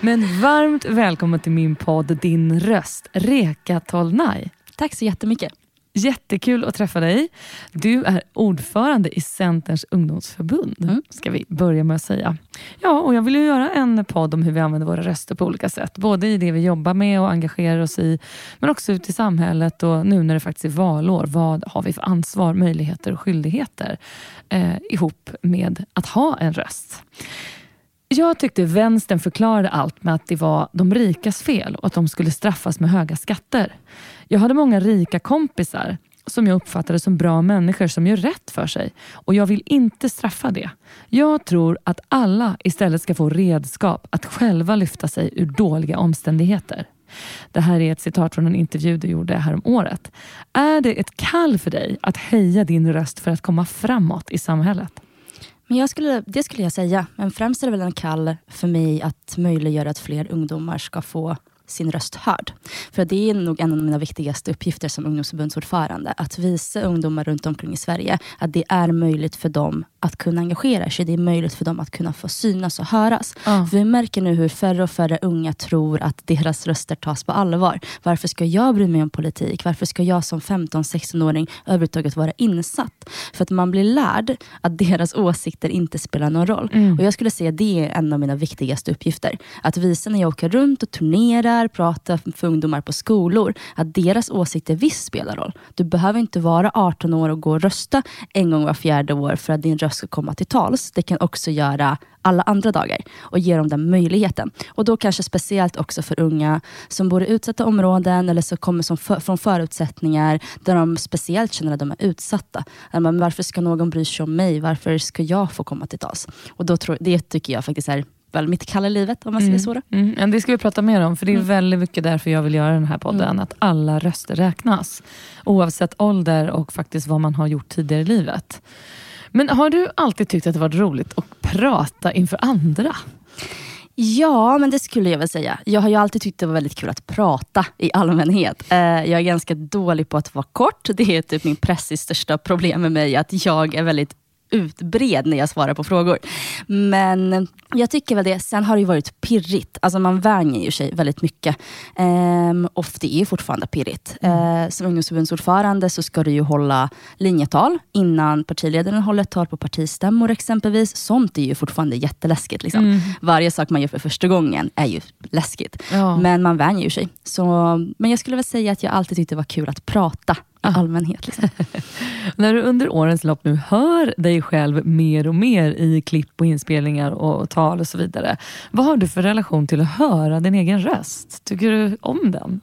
Men varmt välkommen till min podd Din röst, Reka Tolnaj. Tack så jättemycket. Jättekul att träffa dig. Du är ordförande i Centerns ungdomsförbund, Mm. ska vi börja med att säga. Ja, och jag vill ju göra en podd om hur vi använder våra röster på olika sätt. Både i det vi jobbar med och engagerar oss i, men också ute i samhället och nu när det faktiskt är valår. Vad har vi för ansvar, möjligheter och skyldigheter eh, ihop med att ha en röst? Jag tyckte vänstern förklarade allt med att det var de rikas fel och att de skulle straffas med höga skatter. Jag hade många rika kompisar som jag uppfattade som bra människor som gör rätt för sig och jag vill inte straffa det. Jag tror att alla istället ska få redskap att själva lyfta sig ur dåliga omständigheter. Det här är ett citat från en intervju du gjorde härom året. Är det ett kall för dig att höja din röst för att komma framåt i samhället? Men jag skulle, det skulle jag säga. Men främst är det väl en kall för mig att möjliggöra att fler ungdomar ska få sin röst hörd. För det är nog en av mina viktigaste uppgifter som ungdomsförbundsordförande. Att visa ungdomar runt omkring i Sverige att det är möjligt för dem att kunna engagera sig. Det är möjligt för dem att kunna få synas och höras. För vi märker nu hur färre och färre unga tror att deras röster tas på allvar. Varför ska jag bry mig om politik? Varför ska jag som 15-16-åring överhuvudtaget vara insatt? För att man blir lärd att deras åsikter inte spelar någon roll. Mm. Och Jag skulle säga att det är en av mina viktigaste uppgifter. Att visa när jag åker runt och turnerar, pratar för ungdomar på skolor, att deras åsikter visst spelar roll. Du behöver inte vara 18 år och gå och rösta en gång var fjärde år för att din röst ska komma till tals. Det kan också göra alla andra dagar och ge dem den möjligheten. Och då kanske speciellt också för unga som bor i utsatta områden eller som kommer som för, från förutsättningar där de speciellt känner att de är utsatta. Men varför ska någon bry sig om mig? Varför ska jag få komma till tals? Och då tror, det tycker jag faktiskt är väl mitt kalla livet, om man säger så. Då. Mm, det ska vi prata mer om, för det är Mm. väldigt mycket därför jag vill göra den här podden. Mm. Att alla röster räknas. Oavsett ålder och faktiskt vad man har gjort tidigare i livet. Men har du alltid tyckt att det varit roligt att prata inför andra? Ja, men det skulle jag väl säga. Jag har ju alltid tyckt det var väldigt kul att prata i allmänhet. Eh, jag är ganska dålig på att vara kort. Det är typ min pressis största problem med mig, att jag är väldigt utbred när jag svarar på frågor. Men jag tycker väl det. Sen har det ju varit pirrigt. Alltså man vänjer ju sig väldigt mycket. Ehm, och det är fortfarande pirrigt. Eh, som ungdomsförbundsordförande så ska du ju hålla linjetal innan partiledaren håller tal på partistämmor exempelvis. Sånt är ju fortfarande jätteläskigt. Liksom. Mm. Varje sak man gör för första gången är ju läskigt. Ja. Men man vänjer ju sig. Så, men jag skulle väl säga att jag alltid tyckte det var kul att prata. Allmänhet. Liksom. När du under årens lopp nu hör dig själv mer och mer i klipp och inspelningar och tal och så vidare. Vad har du för relation till att höra din egen röst? Tycker du om den?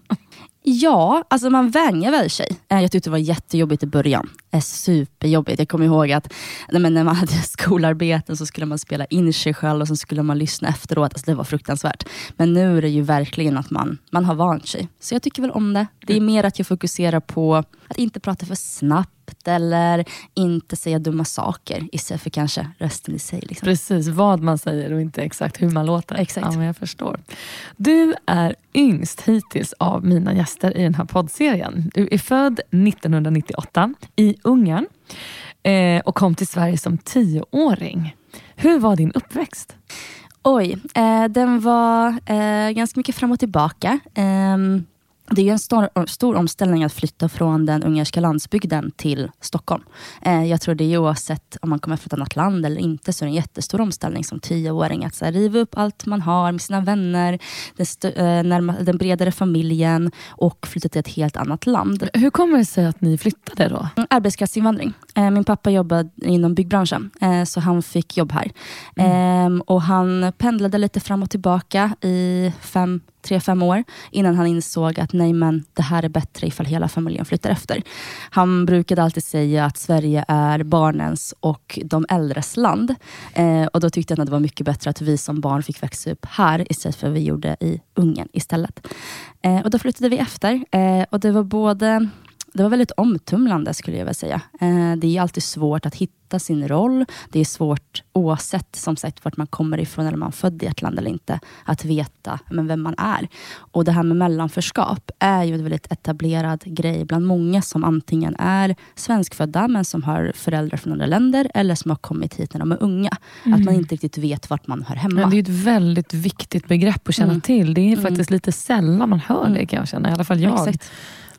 Ja, alltså man vänjer väl sig. Eh, Jag tyckte det var jättejobbigt i början. Eh, Superjobbigt. Jag kommer ihåg att nej, men när man hade skolarbeten så skulle man spela in sig själv och så skulle man lyssna efteråt. Alltså det var fruktansvärt. Men nu är det ju verkligen att man, man har vant sig. Så jag tycker väl om det. Det är mer att jag fokuserar på att inte prata för snabbt eller inte säga dumma saker istället för kanske rösten i sig. Liksom. Precis, vad man säger och inte exakt hur man låter. Exakt. Ja, jag förstår. Du är yngst hittills av mina gäster i den här poddserien. Du är född 1998 i Ungern eh, och kom till Sverige som tioåring. Hur var din uppväxt? Oj, eh, den var eh, ganska mycket fram och tillbaka. Det är en stor, stor omställning att flytta från den ungerska landsbygden till Stockholm. Eh, jag tror det är oavsett om man kommer från ett annat land eller inte, så är det en jättestor omställning som tioåring. Att så här, riva upp allt man har med sina vänner, den, eh, närma, den bredare familjen och flytta till ett helt annat land. Hur kommer det sig att ni flyttade då? Mm, arbetskraftsinvandring. Eh, min pappa jobbade inom byggbranschen, så han fick jobb här. Mm. Ehm, och Han pendlade lite fram och tillbaka i fem tre, fem år innan han insåg att nej men det här är bättre ifall hela familjen flyttar efter. Han brukade alltid säga att Sverige är barnens och de äldres land. Eh, och Då tyckte han att det var mycket bättre att vi som barn fick växa upp här istället för att vi gjorde i Ungern istället. Eh, och Då flyttade vi efter. Eh, och Det var både det var väldigt omtumlande skulle jag vilja säga. Eh, det är alltid svårt att hitta sin roll. Det är svårt oavsett som sagt vart man kommer ifrån eller om man är född i ett land eller inte, att veta men, vem man är. Och det här med mellanförskap är ju en väldigt etablerad grej bland många som antingen är svenskfödda men som har föräldrar från andra länder eller som har kommit hit när de är unga. Mm. Att man inte riktigt vet vart man hör hemma. Men det är ett väldigt viktigt begrepp att känna mm. till. Det är mm. faktiskt lite sällan man hör det mm. kan jag känna, i alla fall jag. Exakt.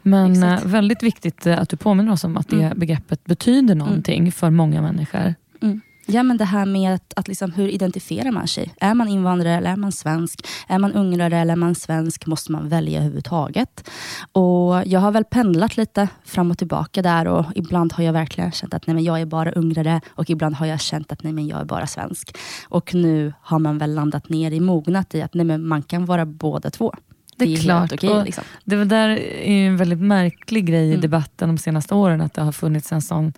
Men Exakt. Eh, väldigt viktigt eh, att du påminner oss om att det mm. begreppet betyder mm. någonting mm. för många människor. Mm. Ja, men det här med att, att liksom, hur identifierar man sig? Är man invandrare eller är man svensk? Är man ungrare eller är man svensk? Måste man välja överhuvudtaget? Och jag har väl pendlat lite fram och tillbaka där och ibland har jag verkligen känt att nej, men jag är bara ungrare och ibland har jag känt att nej, men jag är bara svensk. Och nu har man väl landat ner i mognat i att nej, men man kan vara båda två. Det är, det är klart. Okej, liksom. Det där är en väldigt märklig grej i mm. debatten de senaste åren, att det har funnits en sån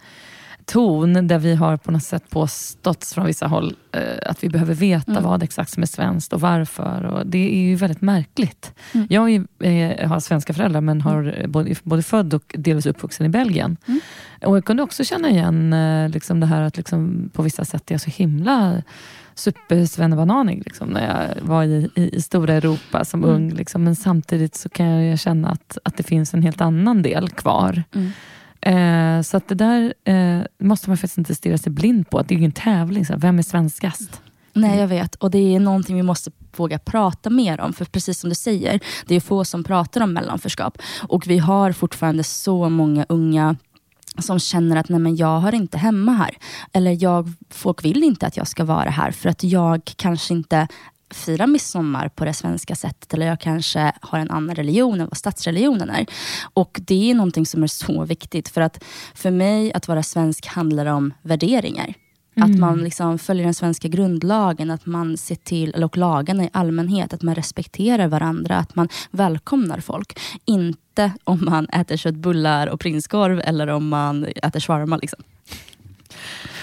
ton där vi har på något sätt påståtts från vissa håll eh, att vi behöver veta mm. vad exakt som är svenskt och varför. Och det är ju väldigt märkligt. Mm. Jag är, eh, har svenska föräldrar men har mm. både, både född och delvis uppvuxen i Belgien. Mm. Och Jag kunde också känna igen eh, liksom det här att liksom, på vissa sätt är jag så himla supersvennebananig liksom, när jag var i, i, i stora Europa som mm. ung. Liksom. Men samtidigt så kan jag känna att, att det finns en helt annan del kvar. Mm. Eh, så att det där eh, måste man faktiskt inte stirra sig blind på. Att det är ingen tävling. Så vem är svenskast? Nej, jag vet. Och det är någonting vi måste våga prata mer om. För precis som du säger, det är få som pratar om mellanförskap. Och vi har fortfarande så många unga som känner att nej men jag hör inte hemma här. Eller jag, folk vill inte att jag ska vara här för att jag kanske inte firar midsommar på det svenska sättet eller jag kanske har en annan religion än vad statsreligionen är. Och det är någonting som är så viktigt för att för mig att vara svensk handlar om värderingar. Mm. Att man liksom följer den svenska grundlagen, att man ser till, och lagarna i allmänhet, att man respekterar varandra, att man välkomnar folk. Inte om man äter köttbullar och prinskorv eller om man äter shawarma. Liksom.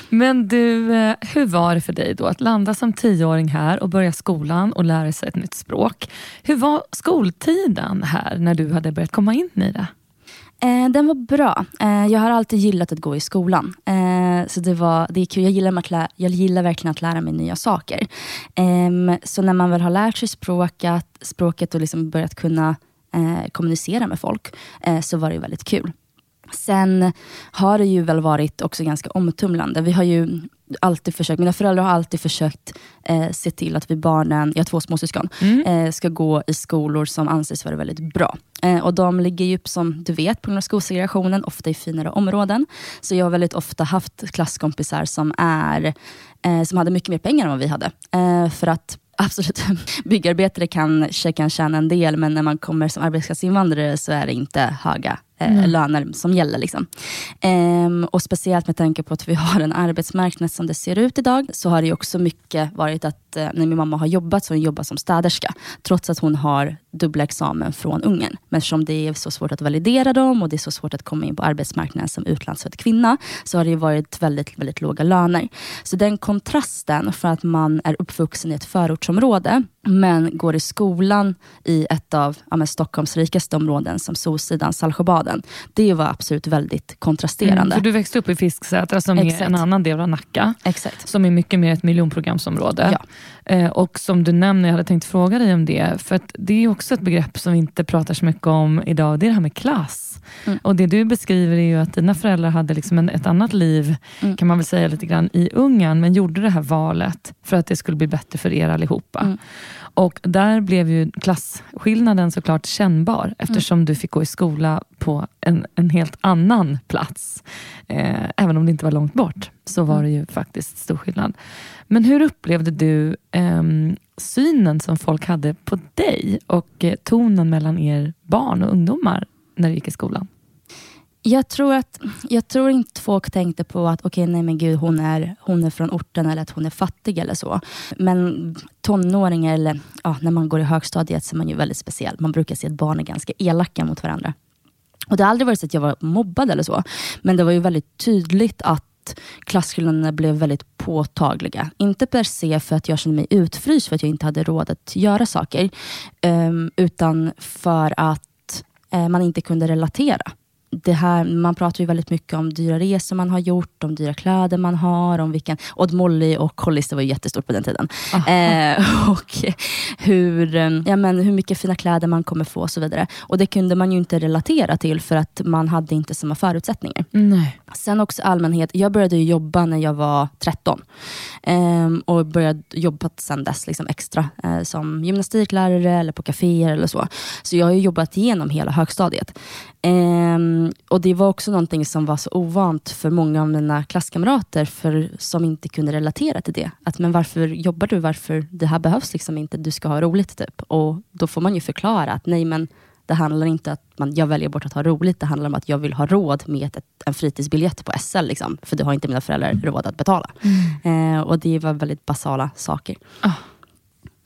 Men du, eh, hur var det för dig då att landa som tioåring här och börja skolan och lära sig ett nytt språk? Hur var skoltiden här när du hade börjat komma in i det? Eh, den var bra. Eh, jag har alltid gillat att gå i skolan. Eh, så det, var, det är kul. Jag gillar, att lä- jag gillar verkligen att lära mig nya saker. Ehm, så när man väl har lärt sig språket, språket och liksom börjat kunna eh, kommunicera med folk, eh, så var det väldigt kul. Sen har det ju väl varit också ganska omtumlande. Vi har ju alltid försökt, mina föräldrar har alltid försökt eh, se till att vi barnen, jag har två småsyskon, mm. eh, ska gå i skolor som anses vara väldigt bra. Eh, och De ligger ju som du vet på grund av skolsegregationen, ofta i finare områden. Så jag har väldigt ofta haft klasskompisar som, är, eh, som hade mycket mer pengar än vad vi hade. Eh, för att absolut, byggarbetare kanske kan tjäna en del, men när man kommer som arbetskraftsinvandrare så är det inte höga mm. löner som gäller. Liksom. Ehm, och Speciellt med tanke på att vi har en arbetsmarknad som det ser ut idag, så har det också mycket varit att eh, när min mamma har jobbat, så har hon jobbat som städerska. Trots att hon har dubbla examen från Ungern. Men eftersom det är så svårt att validera dem och det är så svårt att komma in på arbetsmarknaden som utlandsfödd kvinna, så har det varit väldigt, väldigt låga löner. Så den kontrasten för att man är uppvuxen i ett förortsområde, men går i skolan i ett av ja, Stockholms rikaste områden, som Solsidan, Saltsjöbaden. Det var absolut väldigt kontrasterande. Mm, för du växte upp i Fisksätra som Exakt. är en annan del av Nacka. Exakt. Som är mycket mer ett miljonprogramsområde. Ja. Eh, och som du nämner, jag hade tänkt fråga dig om det, för det är också ett begrepp som vi inte pratar så mycket om idag. Det är det här med klass. Mm. Och Det du beskriver är ju att dina föräldrar hade liksom en, ett annat liv, mm. kan man väl säga lite grann, i Ungern, men gjorde det här valet för att det skulle bli bättre för er allihopa. Mm. Och där blev ju klasskillnaden såklart kännbar eftersom mm. du fick gå i skola på en, en helt annan plats. Eh, även om det inte var långt bort, så var det ju faktiskt stor skillnad. Men hur upplevde du eh, synen som folk hade på dig och eh, tonen mellan er barn och ungdomar när du gick i skolan? Jag tror, att, jag tror inte folk tänkte på att okej, okay, nej men gud, hon är, hon är från orten eller att hon är fattig eller så. Men tonåringar, eller ja, när man går i högstadiet, så är man ju väldigt speciell. Man brukar se att barn är ganska elaka mot varandra. Och Det har aldrig varit så att jag var mobbad eller så. Men det var ju väldigt tydligt att klasskillnaderna blev väldigt påtagliga. Inte per se för att jag kände mig utfryst för att jag inte hade råd att göra saker. Ehm, utan för att eh, man inte kunde relatera det här, man pratar ju väldigt mycket om dyra resor man har gjort, om dyra kläder man har, om vilken... Odd Molly och Collis, det var jättestort på den tiden. Eh, och hur, ja, men hur mycket fina kläder man kommer få och så vidare. Och Det kunde man ju inte relatera till för att man hade inte samma förutsättningar. Nej. Sen också allmänhet. Jag började jobba när jag var 13 eh, och började jobba sen dess liksom extra eh, som gymnastiklärare eller på kaféer eller så. Så jag har jobbat igenom hela högstadiet. Um, och Det var också någonting som var så ovant för många av mina klasskamrater för, som inte kunde relatera till det. Att men varför jobbar du? Varför Det här behövs liksom inte. Du ska ha roligt. typ. Och Då får man ju förklara att nej men det handlar inte om att man, jag väljer bort att ha roligt. Det handlar om att jag vill ha råd med ett, en fritidsbiljett på SL. Liksom, för det har inte mina föräldrar råd att betala. Mm. Uh, och Det var väldigt basala saker. Oh.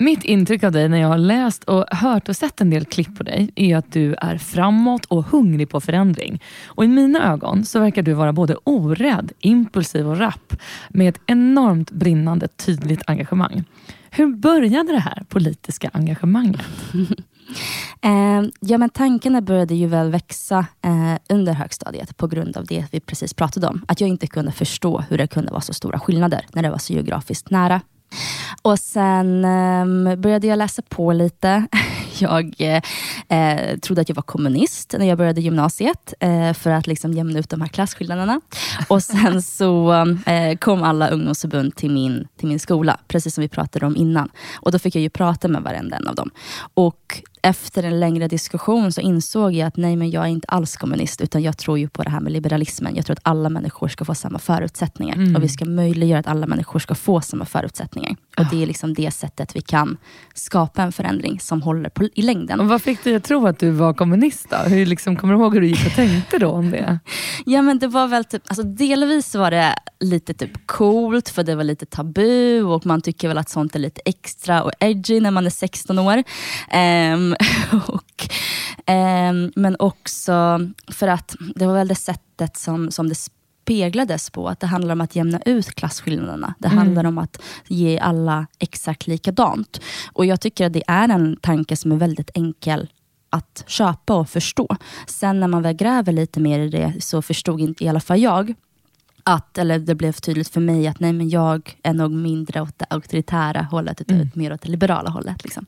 Mitt intryck av dig när jag har läst och hört och sett en del klipp på dig är att du är framåt och hungrig på förändring. Och I mina ögon så verkar du vara både orädd, impulsiv och rapp med ett enormt brinnande tydligt engagemang. Hur började det här politiska engagemanget? eh, ja, men tankarna började ju väl växa eh, under högstadiet på grund av det vi precis pratade om. Att jag inte kunde förstå hur det kunde vara så stora skillnader när det var så geografiskt nära. Och sen um, började jag läsa på lite. Jag eh, trodde att jag var kommunist när jag började gymnasiet eh, för att liksom jämna ut de här klasskillnaderna. Och sen så eh, kom alla ungdomsförbund till min, till min skola, precis som vi pratade om innan. Och Då fick jag ju prata med varenda en av dem. Och efter en längre diskussion så insåg jag att nej, men jag är inte alls kommunist, utan jag tror ju på det här med liberalismen. Jag tror att alla människor ska få samma förutsättningar mm. och vi ska möjliggöra att alla människor ska få samma förutsättningar. Och Det är liksom det sättet vi kan skapa en förändring som håller på, i längden. Och vad fick dig att tro att du var kommunist? Då? Hur, liksom, kommer du ihåg hur du gick och tänkte då om det? ja, men det var väl typ, alltså delvis var det lite typ coolt, för det var lite tabu och man tycker väl att sånt är lite extra och edgy när man är 16 år. Um, och, eh, men också för att det var väl det sättet som, som det speglades på. Att det handlar om att jämna ut klasskillnaderna. Det mm. handlar om att ge alla exakt likadant. Och jag tycker att det är en tanke som är väldigt enkel att köpa och förstå. Sen när man väl gräver lite mer i det så förstod inte i alla fall jag att, eller det blev tydligt för mig att nej, men jag är nog mindre åt det auktoritära hållet, utan mm. mer åt det liberala hållet. Liksom.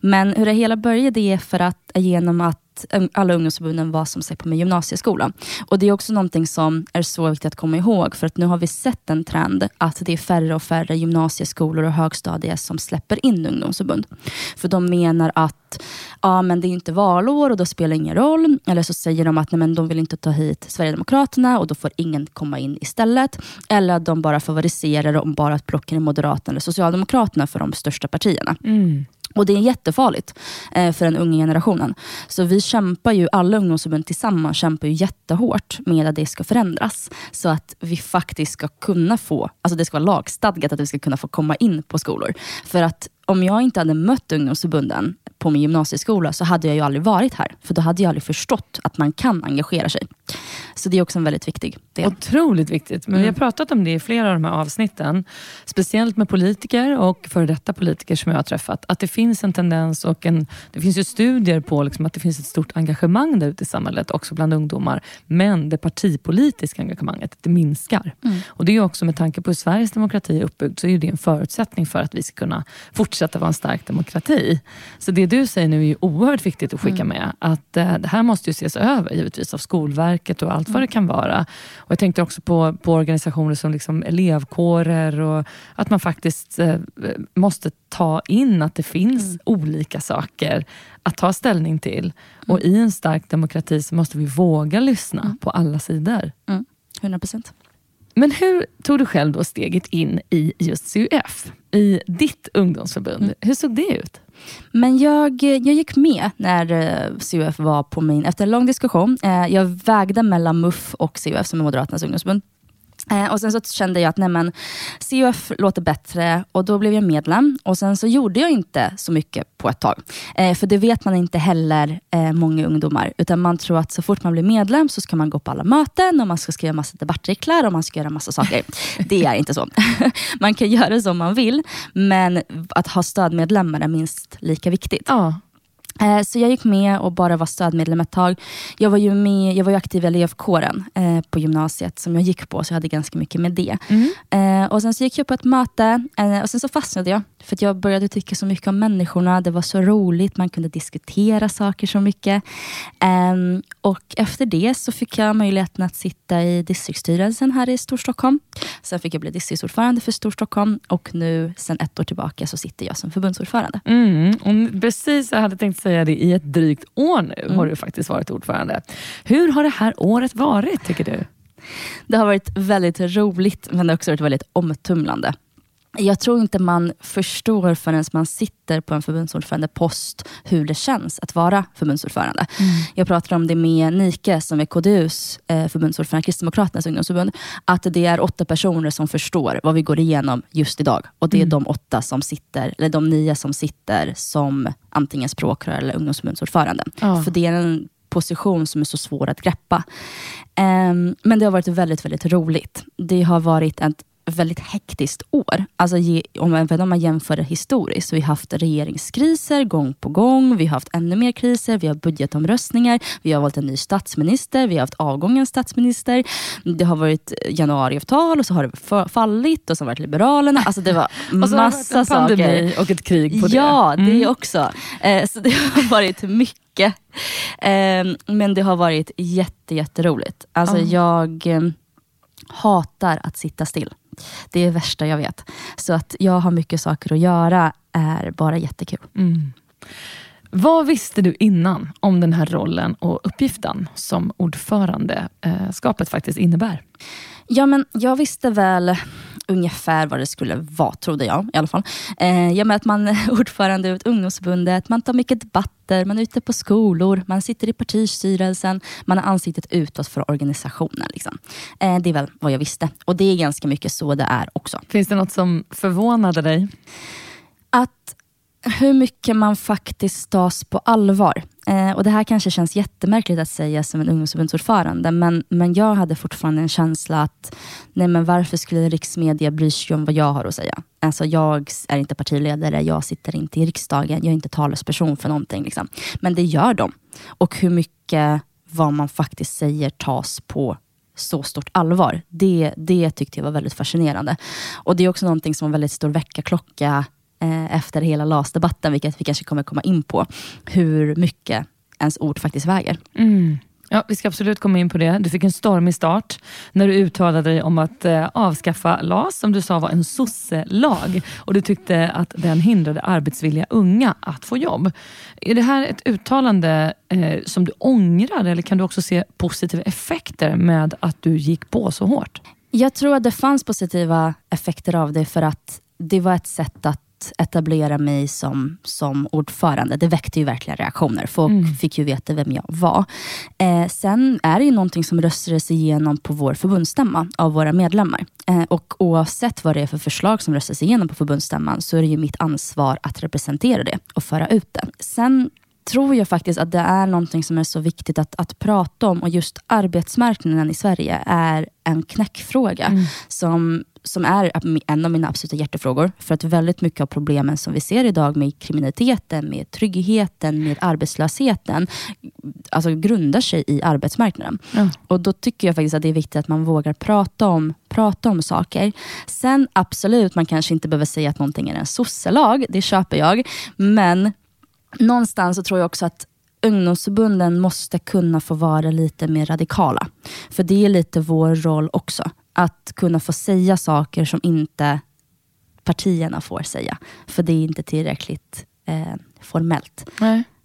Men hur det hela började är för att genom att Um, alla ungdomsförbunden var som sagt på min gymnasieskola. Och Det är också någonting som är så viktigt att komma ihåg, för att nu har vi sett en trend att det är färre och färre gymnasieskolor och högstadier som släpper in ungdomsförbund. För de menar att ja, men det är inte valår och då spelar det ingen roll. Eller så säger de att nej, men de vill inte ta hit Sverigedemokraterna och då får ingen komma in istället. Eller att de bara favoriserar om bara att plocka in Moderaterna eller Socialdemokraterna för de största partierna. Mm. Och Det är jättefarligt eh, för den unga generationen. Så vi kämpar ju, alla ungdomsförbund tillsammans kämpar ju jättehårt med att det ska förändras. Så att vi faktiskt ska kunna få, alltså det ska vara lagstadgat att vi ska kunna få komma in på skolor. För att om jag inte hade mött ungdomsförbunden på min gymnasieskola så hade jag ju aldrig varit här. För då hade jag aldrig förstått att man kan engagera sig. Så det är också en väldigt viktig del. Otroligt viktigt. Men mm. vi har mm. pratat om det i flera av de här avsnitten. Speciellt med politiker och före detta politiker som jag har träffat. Att det finns en tendens och en, det finns ju studier på liksom att det finns ett stort engagemang där ute i samhället, också bland ungdomar. Men det partipolitiska engagemanget, det minskar. Mm. Och Det är också med tanke på hur Sveriges demokrati är uppbyggd, så är det en förutsättning för att vi ska kunna fortsätta vara en stark demokrati. Så det du säger nu är ju oerhört viktigt att skicka mm. med. Att eh, det här måste ju ses över givetvis av Skolverket och allt vad det kan vara. Och Jag tänkte också på, på organisationer som liksom elevkårer och att man faktiskt eh, måste ta in att det finns mm. olika saker att ta ställning till. Och i en stark demokrati så måste vi våga lyssna mm. på alla sidor. Mm. 100 procent. Men hur tog du själv då steget in i just CUF, i ditt ungdomsförbund? Mm. Hur såg det ut? Men jag, jag gick med när eh, CUF var på min, efter en lång diskussion. Eh, jag vägde mellan MUF och CUF som är Moderaternas ungdomsförbund. Eh, och Sen så kände jag att nej men, CUF låter bättre och då blev jag medlem. Och Sen så gjorde jag inte så mycket på ett tag. Eh, för det vet man inte heller, eh, många ungdomar. Utan man tror att så fort man blir medlem så ska man gå på alla möten och man ska skriva massa debattartiklar och man ska göra massa saker. det är inte så. man kan göra som man vill, men att ha stödmedlemmar är minst lika viktigt. Ja. Eh, så jag gick med och bara var stödmedlem ett tag. Jag var ju, med, jag var ju aktiv i elevkåren eh, på gymnasiet som jag gick på, så jag hade ganska mycket med det. Mm. Eh, och Sen så gick jag på ett möte eh, och sen så fastnade jag. För jag började tycka så mycket om människorna. Det var så roligt, man kunde diskutera saker så mycket. Um, och Efter det så fick jag möjligheten att sitta i distriktsstyrelsen här i Storstockholm. Sen fick jag bli distriktsordförande för Storstockholm och nu sen ett år tillbaka så sitter jag som förbundsordförande. Mm, och precis, jag hade tänkt säga det, i ett drygt år nu mm. har du faktiskt varit ordförande. Hur har det här året varit tycker du? Det har varit väldigt roligt men det har också varit väldigt omtumlande jag tror inte man förstår förrän man sitter på en förbundsordförandepost hur det känns att vara förbundsordförande. Mm. Jag pratade om det med Nike som är KDUs eh, förbundsordförande, Kristdemokraternas ungdomsförbund, att det är åtta personer som förstår vad vi går igenom just idag. Och det är mm. de åtta som sitter, eller de nio som sitter som antingen språkrör eller ungdomsförbundsordförande. Oh. För det är en position som är så svår att greppa. Um, men det har varit väldigt, väldigt roligt. Det har varit ett väldigt hektiskt år. Alltså, om, även om man jämför det historiskt. Vi har haft regeringskriser gång på gång. Vi har haft ännu mer kriser. Vi har budgetomröstningar. Vi har valt en ny statsminister. Vi har haft avgången statsminister. Det har varit januariavtal och så har det fallit och så har det varit Liberalerna. Alltså det var och så massa har det en pandemi saker. och ett krig på det. Ja, det mm. också. Eh, så det har varit mycket. Eh, men det har varit jätte, jätteroligt. Alltså mm. jag eh, hatar att sitta still. Det är det värsta jag vet. Så att jag har mycket saker att göra är bara jättekul. Mm. Vad visste du innan om den här rollen och uppgiften som ordförandeskapet faktiskt innebär? Ja, men jag visste väl ungefär vad det skulle vara, trodde jag i alla fall. Eh, jag med att man är ordförande i ungdomsförbundet, man tar mycket debatter, man är ute på skolor, man sitter i partistyrelsen, man har ansiktet utåt för organisationen. Liksom. Eh, det är väl vad jag visste. Och det är ganska mycket så det är också. Finns det något som förvånade dig? Att hur mycket man faktiskt tas på allvar. Eh, och Det här kanske känns jättemärkligt att säga som en ungdomsförbundsordförande, men, men jag hade fortfarande en känsla att, nej men varför skulle riksmedia bry sig om vad jag har att säga? Alltså jag är inte partiledare, jag sitter inte i riksdagen, jag är inte talesperson för någonting. Liksom. Men det gör de. Och hur mycket vad man faktiskt säger tas på så stort allvar. Det, det tyckte jag var väldigt fascinerande. Och Det är också någonting som var en väldigt stor väckarklocka eh, efter hela LAS-debatten, vilket vi kanske kommer komma in på, hur mycket ens ord faktiskt väger. Mm. Ja, vi ska absolut komma in på det. Du fick en stormig start när du uttalade dig om att eh, avskaffa LAS, som du sa var en sosselag. Och du tyckte att den hindrade arbetsvilliga unga att få jobb. Är det här ett uttalande eh, som du ångrar eller kan du också se positiva effekter med att du gick på så hårt? Jag tror att det fanns positiva effekter av det för att det var ett sätt att etablera mig som, som ordförande. Det väckte ju verkligen reaktioner. Folk mm. fick ju veta vem jag var. Eh, sen är det ju någonting som röstades igenom på vår förbundsstämma av våra medlemmar. Eh, och oavsett vad det är för förslag som röstas igenom på förbundsstämman så är det ju mitt ansvar att representera det och föra ut det. Sen tror jag faktiskt att det är någonting som är så viktigt att, att prata om och just arbetsmarknaden i Sverige är en knäckfråga mm. som som är en av mina absoluta hjärtefrågor. För att väldigt mycket av problemen som vi ser idag med kriminaliteten, med tryggheten, med arbetslösheten, alltså grundar sig i arbetsmarknaden. Mm. Och Då tycker jag faktiskt att det är viktigt att man vågar prata om, prata om saker. Sen absolut, man kanske inte behöver säga att någonting är en sosselag, det köper jag. Men någonstans så tror jag också att ungdomsförbunden måste kunna få vara lite mer radikala. För det är lite vår roll också. Att kunna få säga saker som inte partierna får säga. För det är inte tillräckligt eh, formellt.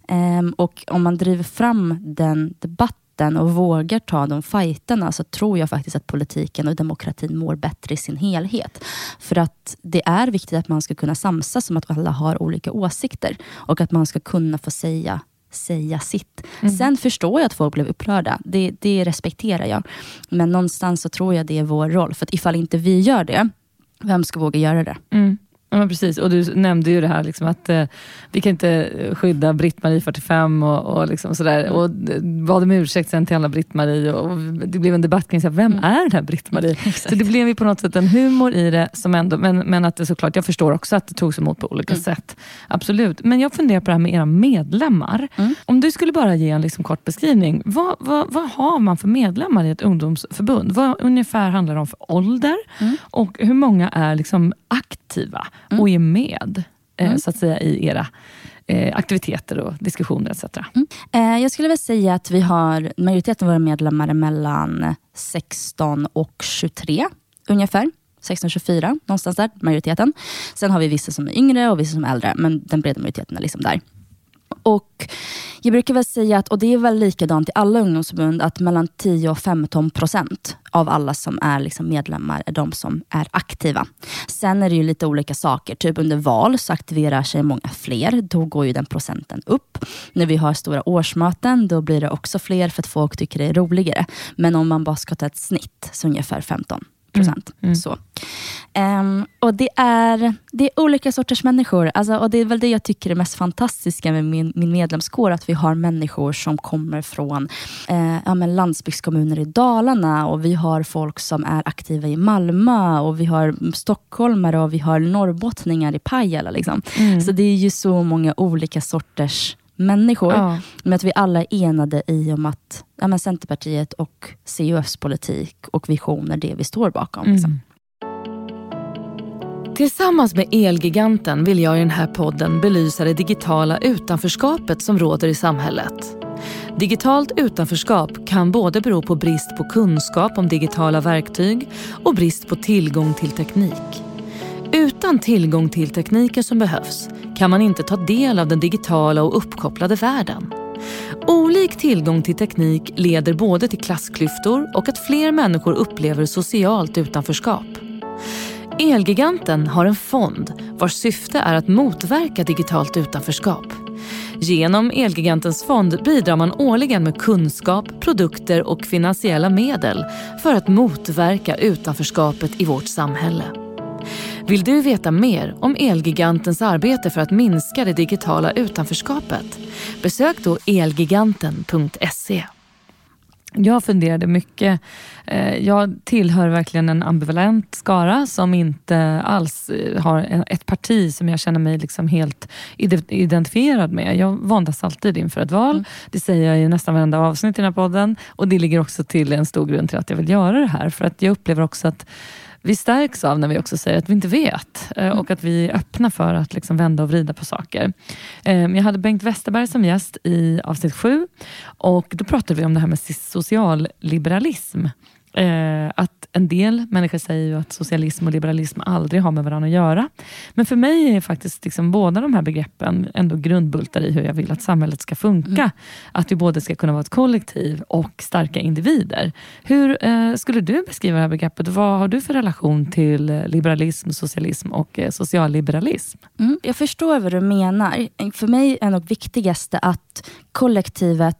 Um, och om man driver fram den debatten och vågar ta de fighterna så tror jag faktiskt att politiken och demokratin mår bättre i sin helhet. För att det är viktigt att man ska kunna samsas om att alla har olika åsikter och att man ska kunna få säga säga sitt. Mm. Sen förstår jag att folk blev upprörda. Det, det respekterar jag. Men någonstans så tror jag det är vår roll. För att ifall inte vi gör det, vem ska våga göra det? Mm. Ja, precis. Och du nämnde ju det här liksom att eh, vi kan inte skydda Britt-Marie 45 och, och, liksom sådär. Mm. Och bad om ursäkt sen till alla Britt-Marie. Och, det blev en debatt kring så här, vem mm. är den här Britt-Marie? Så det blev ju på något sätt en humor i det. Som ändå, men, men att det såklart, jag förstår också att det togs emot på olika mm. sätt. Absolut. Men jag funderar på det här med era medlemmar. Mm. Om du skulle bara ge en liksom kort beskrivning. Vad, vad, vad har man för medlemmar i ett ungdomsförbund? Vad ungefär handlar det om för ålder? Mm. Och hur många är liksom aktiva? Mm. och är med eh, mm. så att säga, i era eh, aktiviteter och diskussioner etc. Mm. Eh, jag skulle väl säga att vi har majoriteten av våra medlemmar mellan 16 och 23 ungefär. 16-24, någonstans där, majoriteten. Sen har vi vissa som är yngre och vissa som är äldre, men den breda majoriteten är liksom där. Och jag brukar väl säga att, och det är väl likadant i alla ungdomsförbund, att mellan 10 och 15 procent av alla som är liksom medlemmar är de som är aktiva. Sen är det ju lite olika saker. Typ under val så aktiverar sig många fler. Då går ju den procenten upp. När vi har stora årsmöten, då blir det också fler för att folk tycker det är roligare. Men om man bara ska ta ett snitt, så ungefär 15 procent. Mm. Mm. Um, och det är, det är olika sorters människor. Alltså, och Det är väl det jag tycker är mest fantastiska med min, min medlemskår. Att vi har människor som kommer från eh, ja, men landsbygdskommuner i Dalarna. Och Vi har folk som är aktiva i Malmö. Och Vi har stockholmare och vi har norrbottningar i Pajala. Liksom. Mm. Så det är ju så många olika sorters människor. Ja. Men att vi alla är enade i om att ja, men Centerpartiet och CUFs politik och visioner, det vi står bakom. Mm. Liksom. Tillsammans med Elgiganten vill jag i den här podden belysa det digitala utanförskapet som råder i samhället. Digitalt utanförskap kan både bero på brist på kunskap om digitala verktyg och brist på tillgång till teknik. Utan tillgång till tekniken som behövs kan man inte ta del av den digitala och uppkopplade världen. Olik tillgång till teknik leder både till klassklyftor och att fler människor upplever socialt utanförskap. Elgiganten har en fond vars syfte är att motverka digitalt utanförskap. Genom Elgigantens fond bidrar man årligen med kunskap, produkter och finansiella medel för att motverka utanförskapet i vårt samhälle. Vill du veta mer om Elgigantens arbete för att minska det digitala utanförskapet? Besök då elgiganten.se. Jag funderade mycket. Eh, jag tillhör verkligen en ambivalent skara som inte alls eh, har ett parti som jag känner mig liksom helt identifierad med. Jag våndas alltid inför ett val. Mm. Det säger jag i nästan varenda avsnitt i den här podden. Och Det ligger också till en stor grund till att jag vill göra det här. För att jag upplever också att vi stärks av när vi också säger att vi inte vet eh, mm. och att vi är öppna för att liksom vända och vrida på saker. Ehm, jag hade Bengt Westerberg som gäst i avsnitt sju och då pratade vi om det här med socialliberalism. Eh, att en del människor säger ju att socialism och liberalism aldrig har med varandra att göra. Men för mig är faktiskt liksom båda de här begreppen ändå grundbultar i hur jag vill att samhället ska funka. Mm. Att vi både ska kunna vara ett kollektiv och starka individer. Hur eh, skulle du beskriva det här begreppet? Vad har du för relation till liberalism, socialism och eh, socialliberalism? Mm, jag förstår vad du menar. För mig är nog viktigaste att kollektivet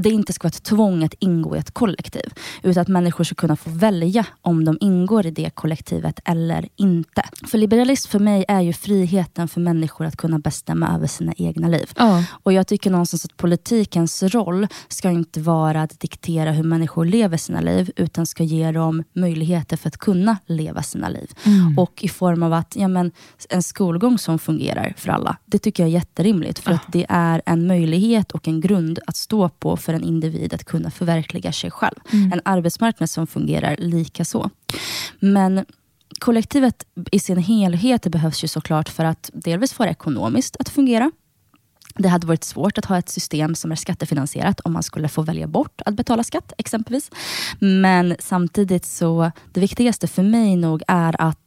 att det inte ska vara ett tvång att ingå i ett kollektiv. Utan att människor ska kunna få välja om de ingår i det kollektivet eller inte. För liberalism för mig är ju friheten för människor att kunna bestämma över sina egna liv. Ja. Och Jag tycker någonstans att politikens roll ska inte vara att diktera hur människor lever sina liv, utan ska ge dem möjligheter för att kunna leva sina liv. Mm. Och i form av att ja, men, en skolgång som fungerar för alla. Det tycker jag är jätterimligt. För ja. att det är en möjlighet och en grund att stå på för en individ att kunna förverkliga sig själv. Mm. En arbetsmarknad som fungerar lika så. Men kollektivet i sin helhet behövs ju såklart för att delvis få det ekonomiskt att fungera. Det hade varit svårt att ha ett system som är skattefinansierat om man skulle få välja bort att betala skatt exempelvis. Men samtidigt så, det viktigaste för mig nog är att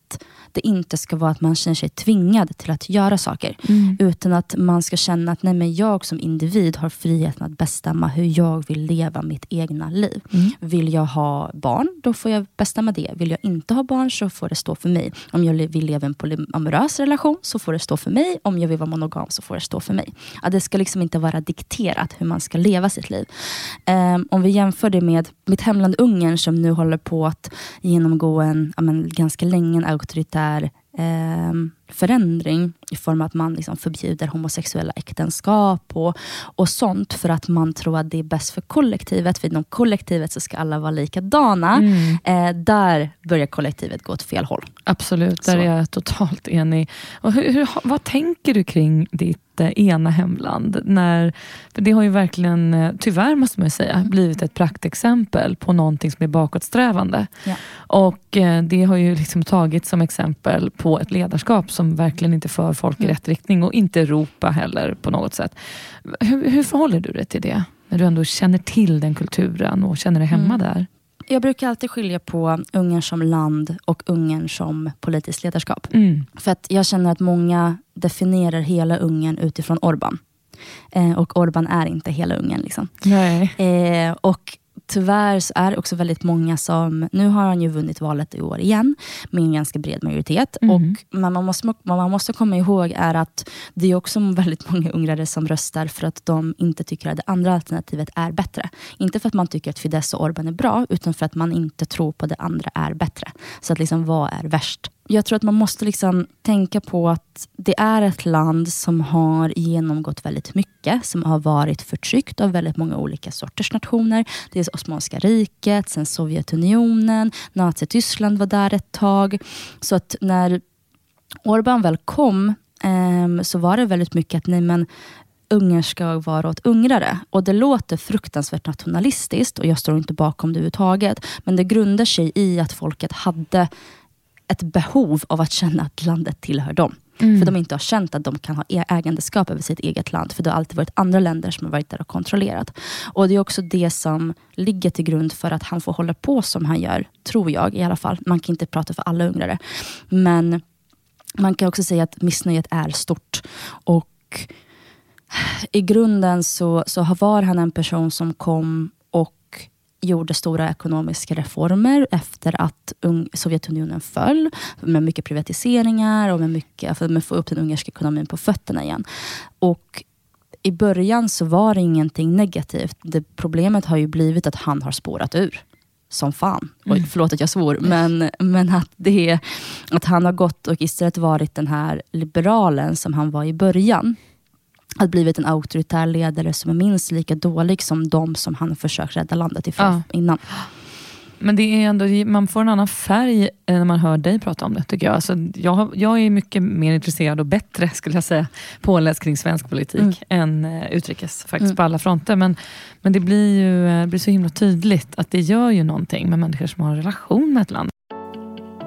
det inte ska vara att man känner sig tvingad till att göra saker. Mm. Utan att man ska känna att nej, men jag som individ har friheten att bestämma hur jag vill leva mitt egna liv. Mm. Vill jag ha barn, då får jag bestämma det. Vill jag inte ha barn så får det stå för mig. Om jag vill leva en polyamorös relation så får det stå för mig. Om jag vill vara monogam så får det stå för mig. Att det ska liksom inte vara dikterat hur man ska leva sitt liv. Um, om vi jämför det med mitt hemland Ungern som nu håller på att genomgå en, ja, men, ganska länge en auktoritär eh, förändring i form av att man liksom förbjuder homosexuella äktenskap och, och sånt för att man tror att det är bäst för kollektivet. För inom kollektivet så ska alla vara likadana. Mm. Eh, där börjar kollektivet gå åt fel håll. Absolut, där Så. är jag totalt enig. Och hur, hur, vad tänker du kring ditt ena hemland? När, för det har ju verkligen, eh, tyvärr måste man säga, blivit ett praktexempel på någonting som är bakåtsträvande. Ja. Och eh, det har ju liksom tagits som exempel på ett ledarskap som verkligen inte för folk i Mm. rätt riktning och inte Europa heller på något sätt. Hur, hur förhåller du dig till det? När du ändå känner till den kulturen och känner dig hemma Mm. där? Jag brukar alltid skilja på Ungern som land och Ungern som politiskt ledarskap. Mm. För att jag känner att många definierar hela Ungern utifrån Orban. Eh, och Orban är inte hela Ungern. Liksom. Nej. Eh, och tyvärr så är det också väldigt många som, nu har han ju vunnit valet i år igen med en ganska bred majoritet. Mhm. Och, men man måste, man måste komma ihåg är att det är också väldigt många ungrare som röstar för att de inte tycker att det andra alternativet är bättre. Inte för att man tycker att Fidesz och Orban är bra, utan för att man inte tror på det andra är bättre. Så att liksom, vad är värst? Jag tror att man måste liksom tänka på att det är ett land som har genomgått väldigt mycket, som har varit förtryckt av väldigt många olika sorters nationer. Dels Osmanska riket, sen Sovjetunionen, Nazityskland var där ett tag. Så att när Orbán väl kom eh, så var det väldigt mycket att nej, men ungar ska vara åt ungrare. Och det låter fruktansvärt nationalistiskt och jag står inte bakom det överhuvudtaget. Men det grundar sig i att folket hade ett behov av att känna att landet tillhör dem. Mm. För de inte har känt att de kan ha e- ägandeskap över sitt eget land. För det har alltid varit andra länder som har varit där och kontrollerat. Och det är också det som ligger till grund för att han får hålla på som han gör. Tror jag i alla fall. Man kan inte prata för alla ungrare. Men man kan också säga att missnöjet är stort. Och i grunden så, så var han en person som kom gjorde stora ekonomiska reformer efter att Sovjetunionen föll. Med mycket privatiseringar och med mycket, för att få upp den ungerska ekonomin på fötterna igen. Och i början så var det ingenting negativt. Det problemet har ju blivit att han har spårat ur. Som fan. Oj, Mm. förlåt att jag svor. Men, men att, det, att han har gått och istället varit den här liberalen som han var i början. Att blivit en auktoritär ledare som är minst lika dålig som de som han försökt rädda landet ifrån Ja. innan. Men det är ändå, man får en annan färg eh, när man hör dig prata om det tycker jag. Alltså, jag, jag är mycket mer intresserad och bättre skulle jag säga påläst kring svensk politik Mm. än eh, utrikes faktiskt Mm. på alla fronter. Men, men det blir ju eh, det blir så himla tydligt att det gör ju någonting med människor som har en relation med ett land.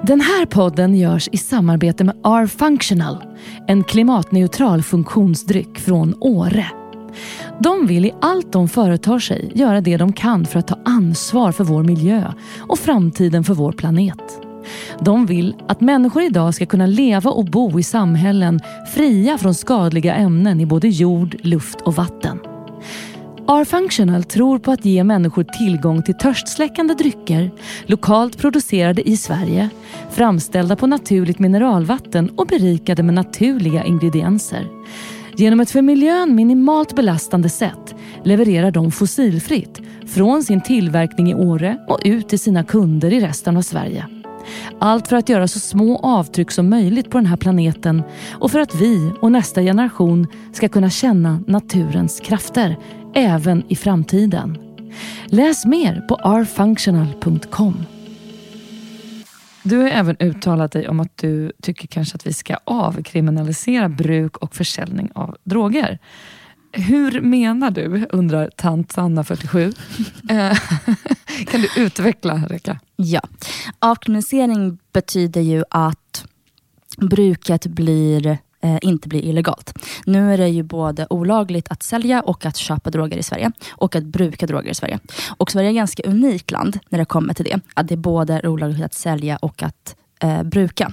Den här podden görs i samarbete med R-Functional, en klimatneutral funktionsdryck från Åre. De vill i allt de företar sig göra det de kan för att ta ansvar för vår miljö och framtiden för vår planet. De vill att människor idag ska kunna leva och bo i samhällen fria från skadliga ämnen i både jord, luft och vatten. R-Functional tror på att ge människor tillgång till törstsläckande drycker, lokalt producerade i Sverige, framställda på naturligt mineralvatten och berikade med naturliga ingredienser. Genom ett för miljön minimalt belastande sätt levererar de fossilfritt från sin tillverkning i Åre och ut till sina kunder i resten av Sverige. Allt för att göra så små avtryck som möjligt på den här planeten och för att vi och nästa generation ska kunna känna naturens krafter även i framtiden. Läs mer på rfunctional.com. Du har även uttalat dig om att du tycker kanske att vi ska avkriminalisera bruk och försäljning av droger. Hur menar du, undrar tant Sanna 47. Eh, kan du utveckla, Reka? Ja. Avkriminalisering betyder ju att bruket blir Eh, inte blir illegalt. Nu är det ju både olagligt att sälja och att köpa droger i Sverige och att bruka droger i Sverige. Och Sverige är ett ganska unikt land när det kommer till det. Att det är både olagligt att sälja och att eh, bruka.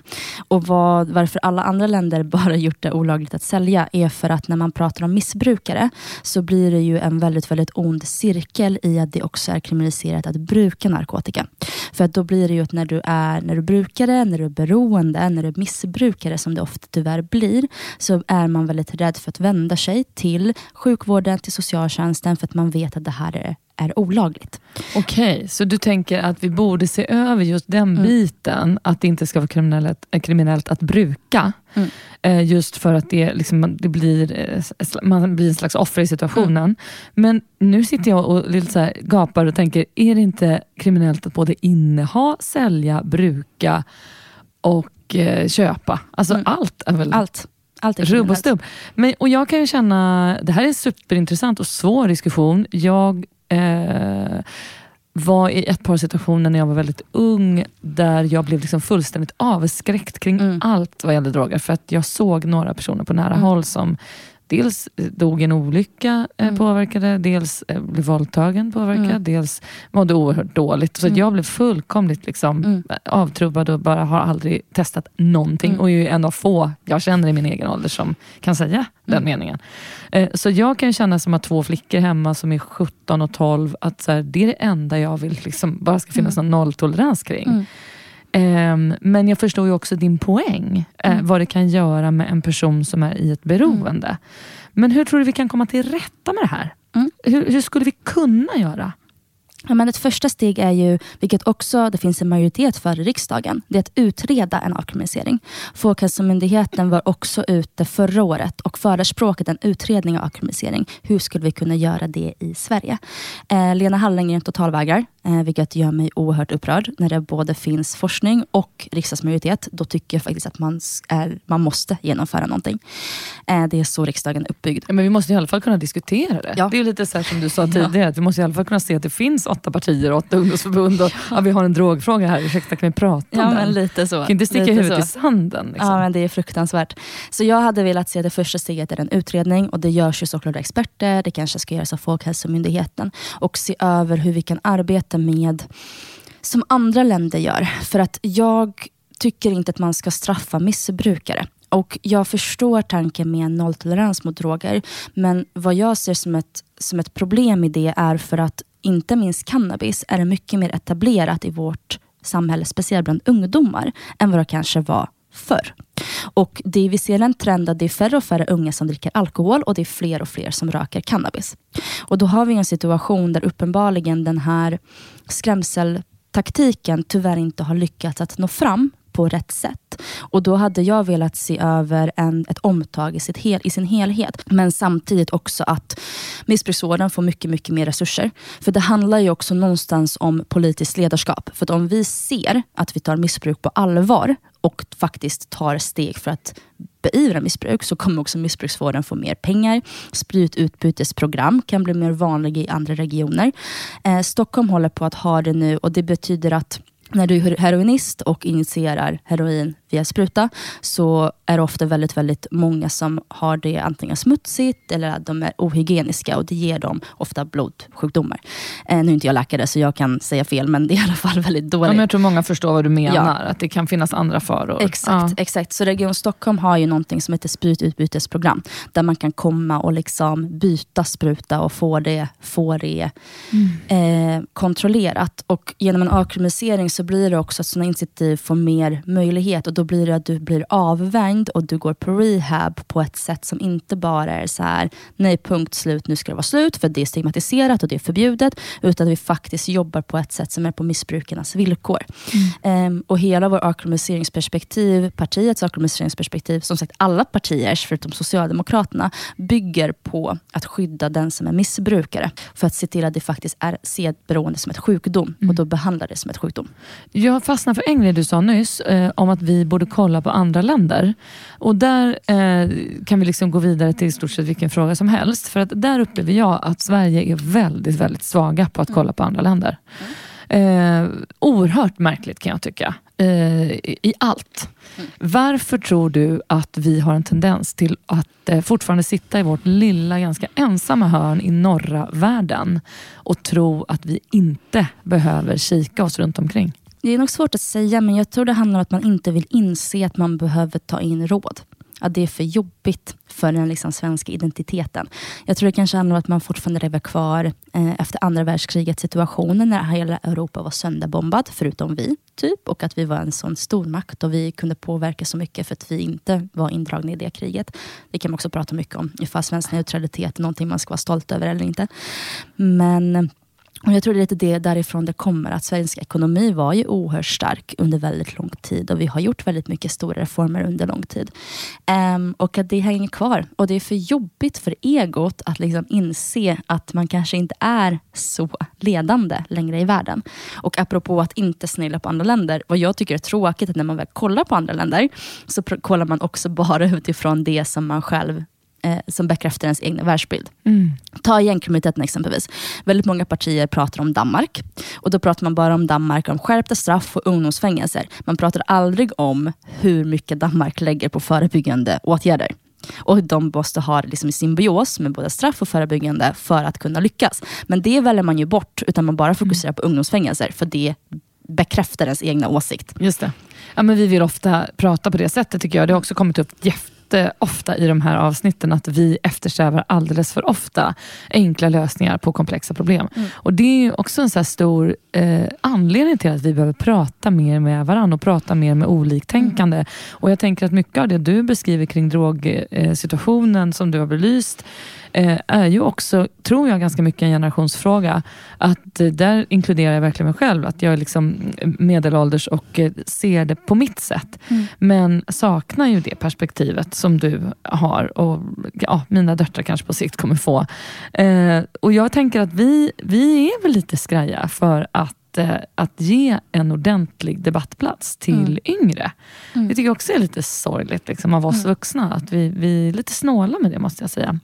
Och vad, varför alla andra länder bara gjort det olagligt att sälja är för att när man pratar om missbrukare så blir det ju en väldigt, väldigt ond cirkel i att det också är kriminaliserat att bruka narkotika. För att då blir det ju att när du är när du brukar det, när du är beroende, när du är missbrukare som det ofta tyvärr blir, så är man väldigt rädd för att vända sig till sjukvården, till socialtjänsten för att man vet att det här är är olagligt. Okej, okay, så du tänker att vi borde se över just den mm. biten, att det inte ska vara kriminellt, eh, kriminellt att bruka. Mm. Eh, just för att det, liksom, det blir, eh, man blir en slags offer i situationen. Mm. Men nu sitter jag och lite så gapar och tänker, är det inte kriminellt att både inneha, sälja, bruka och eh, köpa? Alltså mm. allt är väl... Allt. Rubb och stubb. Men, och jag kan ju känna, det här är en superintressant och svår diskussion. Jag eh, var i ett par situationer när jag var väldigt ung, där jag blev liksom fullständigt avskräckt kring mm. allt vad gällde droger. För att jag såg några personer på nära mm. håll som dels dog i en olycka eh, mm. påverkade, dels eh, blev våldtagen påverkad, mm. dels mådde oerhört dåligt. Så mm. jag blev fullkomligt liksom, mm. avtrubbad och bara har aldrig testat någonting. Mm. Och är en av få jag känner i min egen ålder som kan säga den mm. meningen. Eh, så jag kan känna som att två flickor hemma som är 17 och 12, att så här, det är det enda jag vill liksom, bara ska finnas mm. någon nolltolerans kring. Um, men jag förstår ju också din poäng, uh, mm. vad det kan göra med en person som är i ett beroende. Mm. Men hur tror du vi kan komma till rätta med det här? Mm. Hur, hur, skulle vi kunna göra? Men ett första steg är ju, vilket också det finns en majoritet för i riksdagen, det är att utreda en avkriminalisering. Folkhälsomyndigheten var också ute förra året och förespråkade en utredning av avkriminalisering. Hur skulle vi kunna göra det i Sverige? Eh, Lena Hallengren totalvägrar, eh, vilket gör mig oerhört upprörd. När det både finns forskning och riksdagsmajoritet, då tycker jag faktiskt att man, är, man måste genomföra någonting. Eh, det är så riksdagen är uppbyggd. Men vi måste i alla fall kunna diskutera det. Ja. Det är lite så som du sa tidigare, ja. att vi måste i alla fall kunna se att det finns åtta partier, åtta ungdomsförbund och ja, vi har en drogfråga här. Ursäkta, kan vi prata om ja, den? lite så. Kan inte sticka huvudet i sanden? Liksom. Ja, men det är fruktansvärt. Så jag hade velat se det första steget är en utredning och det görs ju såklart av experter. Det kanske ska göras av Folkhälsomyndigheten och se över hur vi kan arbeta med som andra länder gör. För att jag tycker inte att man ska straffa missbrukare. Och Jag förstår tanken med nolltolerans mot droger, men vad jag ser som ett, som ett problem i det är för att inte minst cannabis är mycket mer etablerat i vårt samhälle, speciellt bland ungdomar, än vad det kanske var förr. Och det, vi ser en trend att det är färre och färre unga som dricker alkohol och det är fler och fler som röker cannabis. Och Då har vi en situation där uppenbarligen den här skrämseltaktiken tyvärr inte har lyckats att nå fram på rätt sätt. Och Då hade jag velat se över en, ett omtag i, sitt hel, i sin helhet. Men samtidigt också att missbruksvården får mycket, mycket mer resurser. För det handlar ju också någonstans om politiskt ledarskap. För om vi ser att vi tar missbruk på allvar och faktiskt tar steg för att beivra missbruk så kommer också missbruksvården få mer pengar. Sprututbytesprogram kan bli mer vanliga i andra regioner. Eh, Stockholm håller på att ha det nu och det betyder att när du är heroinist och injicerar heroin via spruta så är det ofta väldigt, väldigt många som har det antingen smutsigt eller att de är ohygieniska och det ger dem ofta blodsjukdomar. Eh, nu är inte jag läkare så jag kan säga fel men det är i alla fall väldigt dåligt. Ja, men jag tror många förstår vad du menar, ja. att det kan finnas andra faror. Exakt, ja. exakt. Så Region Stockholm har ju någonting som heter sprututbytesprogram där man kan komma och liksom byta spruta och få det, få det mm. eh, kontrollerat. Och genom en avkriminalisering så blir det också att sådana initiativ får mer möjlighet och då blir det att du blir avvänd och du går på rehab på ett sätt som inte bara är så här, nej punkt slut, nu ska det vara slut för det är stigmatiserat och det är förbjudet. Utan vi faktiskt jobbar på ett sätt som är på missbrukarnas villkor. Mm. Um, och hela vår avkriminaliseringsperspektiv, partiets avkriminaliseringsperspektiv, som sagt alla partiers förutom Socialdemokraterna, bygger på att skydda den som är missbrukare. För att se till att det faktiskt är se beroende som ett sjukdom mm. och då behandlar det som ett sjukdom. Jag fastnar för en grej du sa nyss, eh, om att vi borde kolla på andra länder. Och Där eh, kan vi liksom gå vidare till i stort sett vilken fråga som helst. För att där upplever jag att Sverige är väldigt, väldigt svaga på att kolla på andra länder. Eh, oerhört märkligt kan jag tycka. eh, i allt. Mm. Varför tror du att vi har en tendens till att eh, fortfarande sitta i vårt lilla, ganska ensamma hörn i norra världen och tro att vi inte behöver kika oss runt omkring? Det är nog svårt att säga, men jag tror det handlar om att man inte vill inse att man behöver ta in råd att det är för jobbigt för den liksom svenska identiteten. Jag tror det kanske handlar om att man fortfarande lever kvar eh, efter andra världskrigets situationen när hela Europa var sönderbombat, förutom vi. typ Och att vi var en sån stormakt och vi kunde påverka så mycket för att vi inte var indragna i det kriget. Det kan man också prata mycket om, ifall svensk neutralitet är någonting man ska vara stolt över eller inte. Men och jag tror det är lite det därifrån det kommer, att svensk ekonomi var ju oerhört stark under väldigt lång tid och vi har gjort väldigt mycket stora reformer under lång tid. Um, och att det hänger kvar. Och det är för jobbigt för egot att liksom inse att man kanske inte är så ledande längre i världen. Och apropå att inte snegla på andra länder, vad jag tycker är tråkigt att när man väl kollar på andra länder så kollar man också bara utifrån det som man själv eh, som bekräftar ens egna världsbild. Mm. Ta gängkriminaliteten exempelvis. Väldigt många partier pratar om Danmark. Och Då pratar man bara om Danmark, om skärpta straff och ungdomsfängelser. Man pratar aldrig om hur mycket Danmark lägger på förebyggande åtgärder. Och de måste ha liksom i symbios med både straff och förebyggande för att kunna lyckas. Men det väljer man ju bort, utan man bara fokuserar på ungdomsfängelser. För det bekräftar ens egna åsikt. Just det. Ja, men vi vill ofta prata på det sättet tycker jag. Det har också kommit upp ofta i de här avsnitten att vi eftersträvar alldeles för ofta enkla lösningar på komplexa problem. Mm. Och Det är också en så stor eh, anledning till att vi behöver prata mer med varandra och prata mer med oliktänkande. Mm. Och Jag tänker att mycket av det du beskriver kring drogsituationen som du har belyst eh, är ju också, tror jag, ganska mycket en generationsfråga. Att eh, där inkluderar jag verkligen mig själv. Att jag är liksom medelålders och eh, ser det på mitt sätt. Mm. Men saknar ju det perspektivet som du har och ja, mina döttrar kanske på sikt kommer få. Eh, och Jag tänker att vi, vi är väl lite skraja för att Eh, att ge en ordentlig debattplats till mm. yngre. Mm. Det tycker jag också är lite sorgligt liksom, av oss mm. vuxna. Att vi, vi är lite snåla med det måste jag säga.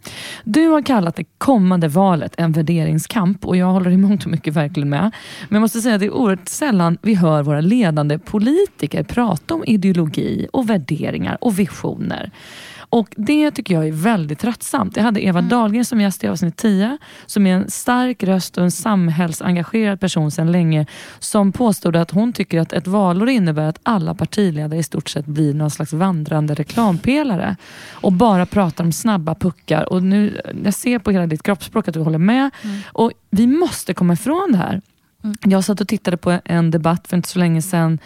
Du har kallat det kommande valet en värderingskamp och jag håller i mångt och mycket verkligen med. Men jag måste säga att det är oerhört sällan vi hör våra ledande politiker prata om ideologi och värderingar och visioner. Och Det tycker jag är väldigt tröttsamt. Jag hade Eva mm. Dahlgren som gäst i avsnitt 10, som är en stark röst och en samhällsengagerad person sedan länge, som påstod att hon tycker att ett valår innebär att alla partiledare i stort sett blir någon slags vandrande reklampelare och bara pratar om snabba puckar. Och nu, jag ser på hela ditt kroppsspråk att du håller med. Mm. Och Vi måste komma ifrån det här. Mm. Jag satt och tittade på en debatt för inte så länge sedan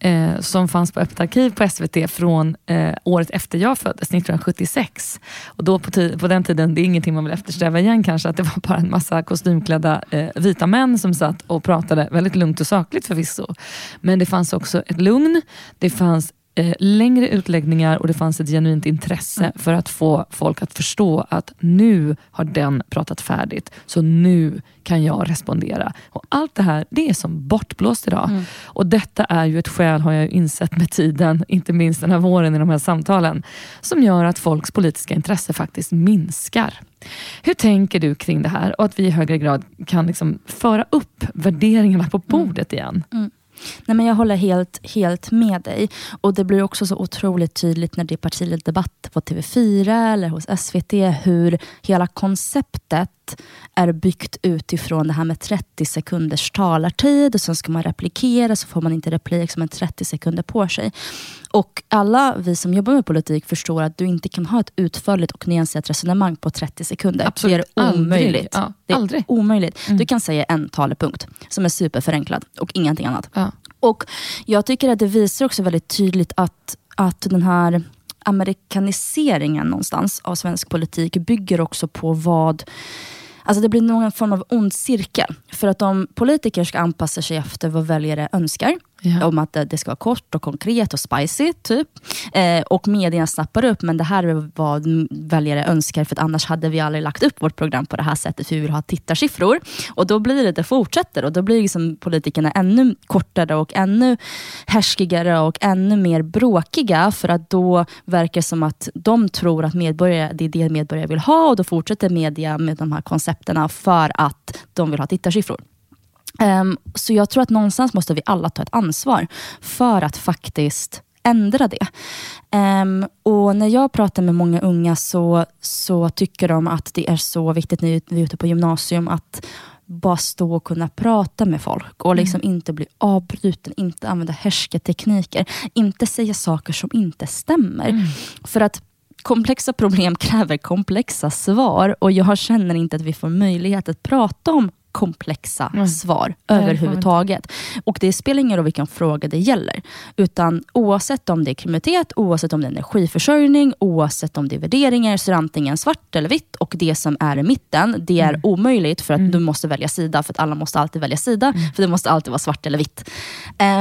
eh, som fanns på Öppet arkiv på SVT från eh, året efter jag föddes, 1976. Och då på, på, den tiden, det är ingenting man vill eftersträva igen kanske, att det var bara en massa kostymklädda eh, vita män som satt och pratade väldigt lugnt och sakligt förvisso. Men det fanns också ett lugn, det fanns eh, längre utläggningar och det fanns ett genuint intresse mm. för att få folk att förstå att nu har den pratat färdigt, så nu kan jag respondera. Och Allt det här det är som bortblåst idag. Mm. Och Detta är ju ett skäl, har jag insett med tiden, inte minst den här våren i de här samtalen, som gör att folks politiska intresse faktiskt minskar. Hur tänker du kring det här och att vi i högre grad kan liksom föra upp värderingarna på mm. bordet igen? Mm. Nej, men jag håller helt, helt med dig. Och Det blir också så otroligt tydligt när det är partiledardebatt på TV4 eller hos SVT hur hela konceptet är byggt utifrån det här med 30 sekunders talartid och sen ska man replikera så får man inte replik som en 30 sekunder på sig. Och alla vi som jobbar med politik förstår att du inte kan ha ett utförligt och nyanserat resonemang på 30 sekunder. Absolut. Det är omöjligt. Ja, det är omöjligt. Mm. Du kan säga en talepunkt som är superförenklad och ingenting annat. Ja. Och Jag tycker att det visar också väldigt tydligt att, att den här amerikaniseringen någonstans av svensk politik bygger också på vad Alltså det blir någon form av ond cirkel. För att om politiker ska anpassa sig efter vad väljare önskar, Ja. Om att det ska vara kort och konkret och spicy. typ. Eh, och medierna snappar upp, men det här är vad väljare önskar, för annars hade vi aldrig lagt upp vårt program på det här sättet, för vi vill ha tittarsiffror. Och då blir det, det fortsätter och då blir liksom politikerna ännu kortare och ännu härskigare och ännu mer bråkiga, för att då verkar det som att de tror att medborgare, det är det medborgare vill ha och då fortsätter media med de här koncepterna för att de vill ha tittarsiffror. Um, så jag tror att någonstans måste vi alla ta ett ansvar för att faktiskt ändra det. Um, och När jag pratar med många unga så, så tycker de att det är så viktigt när vi är ute på gymnasium att bara stå och kunna prata med folk och liksom mm. inte bli avbruten, inte använda härsketekniker, inte säga saker som inte stämmer. Mm. För att komplexa problem kräver komplexa svar och jag känner inte att vi får möjlighet att prata om komplexa mm. svar Nej, överhuvudtaget. Och det spelar ingen roll vilken fråga det gäller. Utan oavsett om det är kriminalitet, oavsett om det är energiförsörjning, oavsett om det är värderingar, så är det antingen svart eller vitt. Och det som är i mitten, det är mm. omöjligt för att mm. du måste välja sida. För att alla måste alltid välja sida. Mm. För det måste alltid vara svart eller vitt.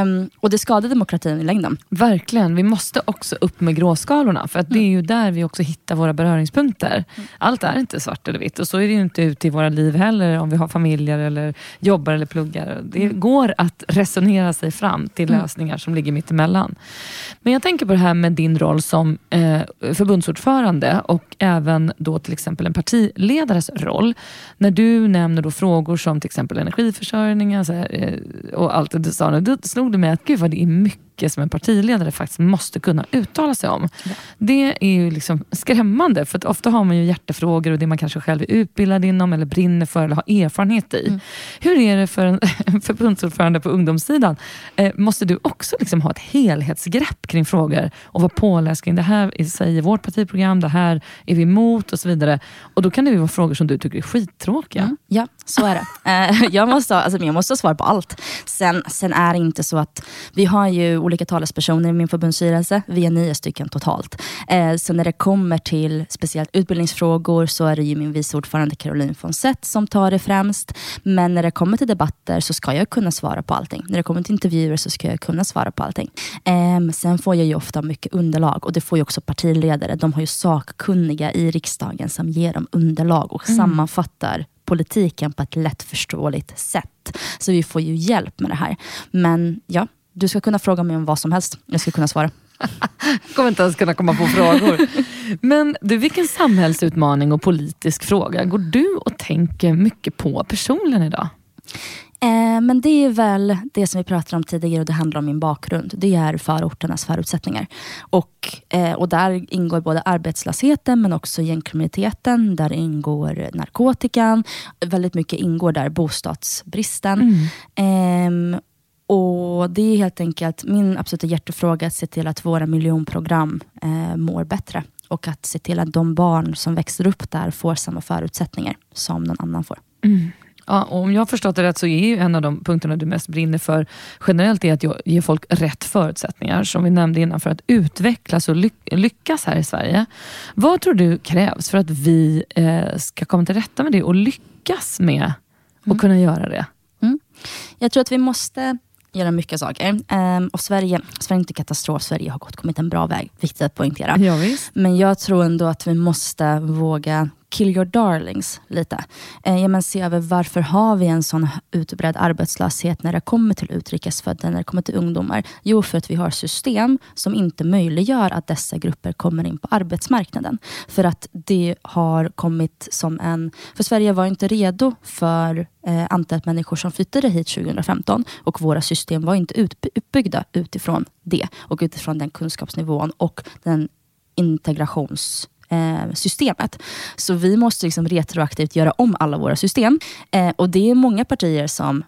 Um, och det skadar demokratin i längden. Verkligen. Vi måste också upp med gråskalorna. För att det är ju där vi också hittar våra beröringspunkter. Mm. Allt är inte svart eller vitt. Och så är det ju inte ute i våra liv heller om vi har familj familjer eller jobbar eller pluggar. Det mm. går att resonera sig fram till mm. lösningar som ligger mitt emellan. Men jag tänker på det här med din roll som eh, förbundsordförande och även då till exempel en partiledares roll. När du nämner då frågor som till exempel energiförsörjning alltså, eh, och allt det du sa nu, då slog det mig att gud vad det är mycket mycket som en partiledare faktiskt måste kunna uttala sig om. Ja. Det är ju liksom skrämmande, för ofta har man ju hjärtefrågor och det man kanske själv är utbildad inom eller brinner för eller har erfarenhet i. Mm. Hur är det för en förbundsordförande på ungdomssidan? Eh, måste du också liksom ha ett helhetsgrepp kring frågor och vara påläst kring det här säger vårt partiprogram, det här är vi emot och så vidare. Och Då kan det ju vara frågor som du tycker är skittråkiga. Mm. Ja, så är det. Eh, jag, måste alltså, jag måste ha svar på allt. Sen, sen är det inte så att vi har ju olika talespersoner i min förbundsstyrelse. Vi är nio stycken totalt. Eh, så när det kommer till speciellt utbildningsfrågor så är det ju min vice ordförande Caroline Fonsett som tar det främst. Men när det kommer till debatter så ska jag kunna svara på allting. När det kommer till intervjuer så ska jag kunna svara på allting. Eh, sen får jag ju ofta mycket underlag och det får ju också partiledare. De har ju sakkunniga i riksdagen som ger dem underlag och mm. sammanfattar politiken på ett lättförståeligt sätt. Så vi får ju hjälp med det här. Men ja, du ska kunna fråga mig om vad som helst. Jag ska kunna svara. Jag kommer inte ens kunna komma på frågor. Men du, vilken samhällsutmaning och politisk fråga går du och tänker mycket på personligen idag? Eh, men det är väl det som vi pratade om tidigare och det handlar om min bakgrund. Det är förorternas förutsättningar. Och, eh, och där ingår både arbetslösheten men också gängkriminaliteten. Där ingår narkotikan. Väldigt mycket ingår där bostadsbristen. Mm. Eh, och Det är helt enkelt min absoluta hjärtefråga att se till att våra miljonprogram eh, mår bättre. Och att se till att de barn som växer upp där får samma förutsättningar som någon annan får. Mm. Ja, om jag har förstått det rätt så är en av de punkterna du mest brinner för generellt är att ge folk rätt förutsättningar, som vi nämnde innan, för att utvecklas och lyckas här i Sverige. Vad tror du krävs för att vi eh, ska komma till rätta med det och lyckas med att mm. kunna göra det? Mm. Jag tror att vi måste göra mycket saker. Um, och Sverige, Sverige är inte katastrof, Sverige har gått, kommit en bra väg. Viktigt att poängtera. Ja, Men jag tror ändå att vi måste våga kill your darlings lite. Eh, ja, men se över varför har vi en sån utbredd arbetslöshet när det kommer till utrikesfödda, när det kommer till ungdomar? Jo, för att vi har system som inte möjliggör att dessa grupper kommer in på arbetsmarknaden. För att det har kommit som en... För Sverige var inte redo för eh, antalet människor som flyttade hit 2015 och våra system var inte utbyggda utifrån det och utifrån den kunskapsnivån och den integrations eh, systemet. Så vi måste liksom retroaktivt göra om alla våra system. Eh, och det är många partier som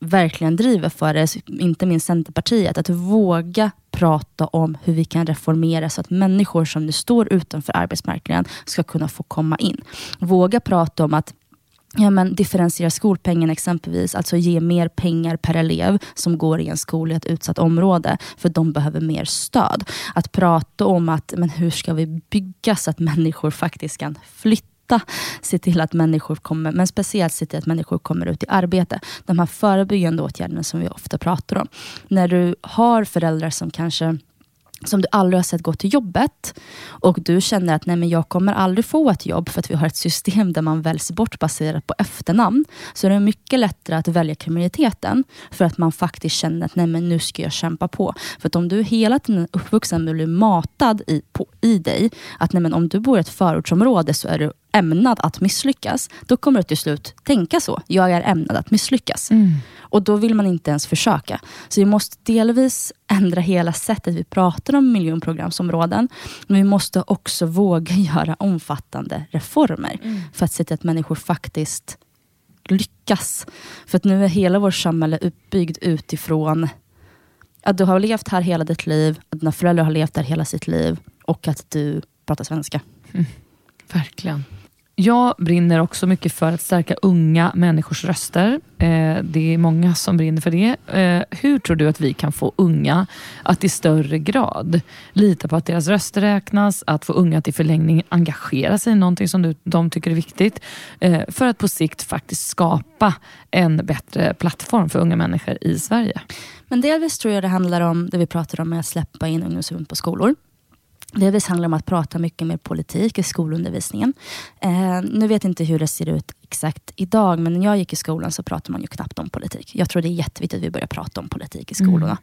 verkligen driver för det, inte minst Centerpartiet, att våga prata om hur vi kan reformera så att människor som nu står utanför arbetsmarknaden ska kunna få komma in. Våga prata om att ja, men differentiera skolpengen exempelvis, alltså ge mer pengar per elev som går i en skola i ett utsatt område, för de behöver mer stöd. Att prata om att, men hur ska vi bygga så att människor faktiskt kan flytta se till att människor kommer, men speciellt se till att människor kommer ut i arbete. De här förebyggande åtgärderna som vi ofta pratar om. När du har föräldrar som kanske som du aldrig har sett gå till jobbet och du känner att nej men jag kommer aldrig få ett jobb för att vi har ett system där man väljs bort baserat på efternamn. Så det är mycket lättare att välja kriminaliteten för att man faktiskt känner att nej men nu ska jag kämpa på. För att om du hela tiden är uppvuxen med att bli matad i, på, i dig att nej men om du bor i ett förortsområde så är du ämnad att misslyckas, då kommer du till slut tänka så. Jag är ämnad att misslyckas. Mm. Och då vill man inte ens försöka. Så vi måste delvis ändra hela sättet vi pratar om miljonprogramsområden. Men vi måste också våga göra omfattande reformer. Mm. För att se till att människor faktiskt lyckas. För att nu är hela vårt samhälle uppbyggd utifrån att du har levt här hela ditt liv, att dina föräldrar har levt där hela sitt liv och att du pratar svenska. Verkligen. Jag brinner också mycket för att stärka unga människors röster. Eh, det är många som brinner för det. Eh, hur tror du att vi kan få unga att i större grad lita på att deras röster räknas, att få unga att i förlängning engagera sig i någonting som du, de tycker är viktigt, eh, för att på sikt faktiskt skapa en bättre plattform för unga människor i Sverige? Men delvis tror jag det handlar om det vi pratar om med att släppa in ungdomsförbund på skolor. Delvis handlar det om att prata mycket mer politik i skolundervisningen. Eh, nu vet jag inte hur det ser ut exakt idag, men när jag gick i skolan så pratade man ju knappt om politik. Jag tror det är jätteviktigt att vi börjar prata om politik i skolorna.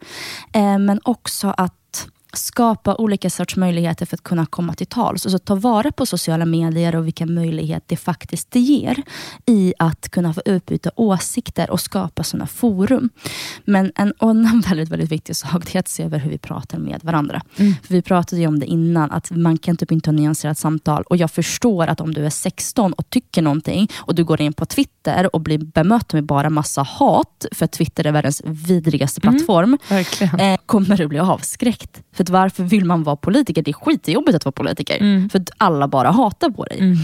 Eh, men också att skapa olika sorts möjligheter för att kunna komma till tals. Alltså ta vara på sociala medier och vilken möjlighet det faktiskt ger i att kunna få utbyta åsikter och skapa sådana forum. Men en annan väldigt, väldigt viktig sak är att se över hur vi pratar med varandra. Mm. För vi pratade om det innan, att man kan typ inte ha nyanserat samtal. Och jag förstår att om du är 16 och tycker någonting och du går in på Twitter och blir bemött med bara massa hat, för Twitter är världens vidrigaste Mm. plattform, Verkligen. eh, kommer du bli avskräckt. För varför vill man vara politiker? Det är skitjobbigt att vara politiker. Mm. För alla bara hatar på dig. Mm.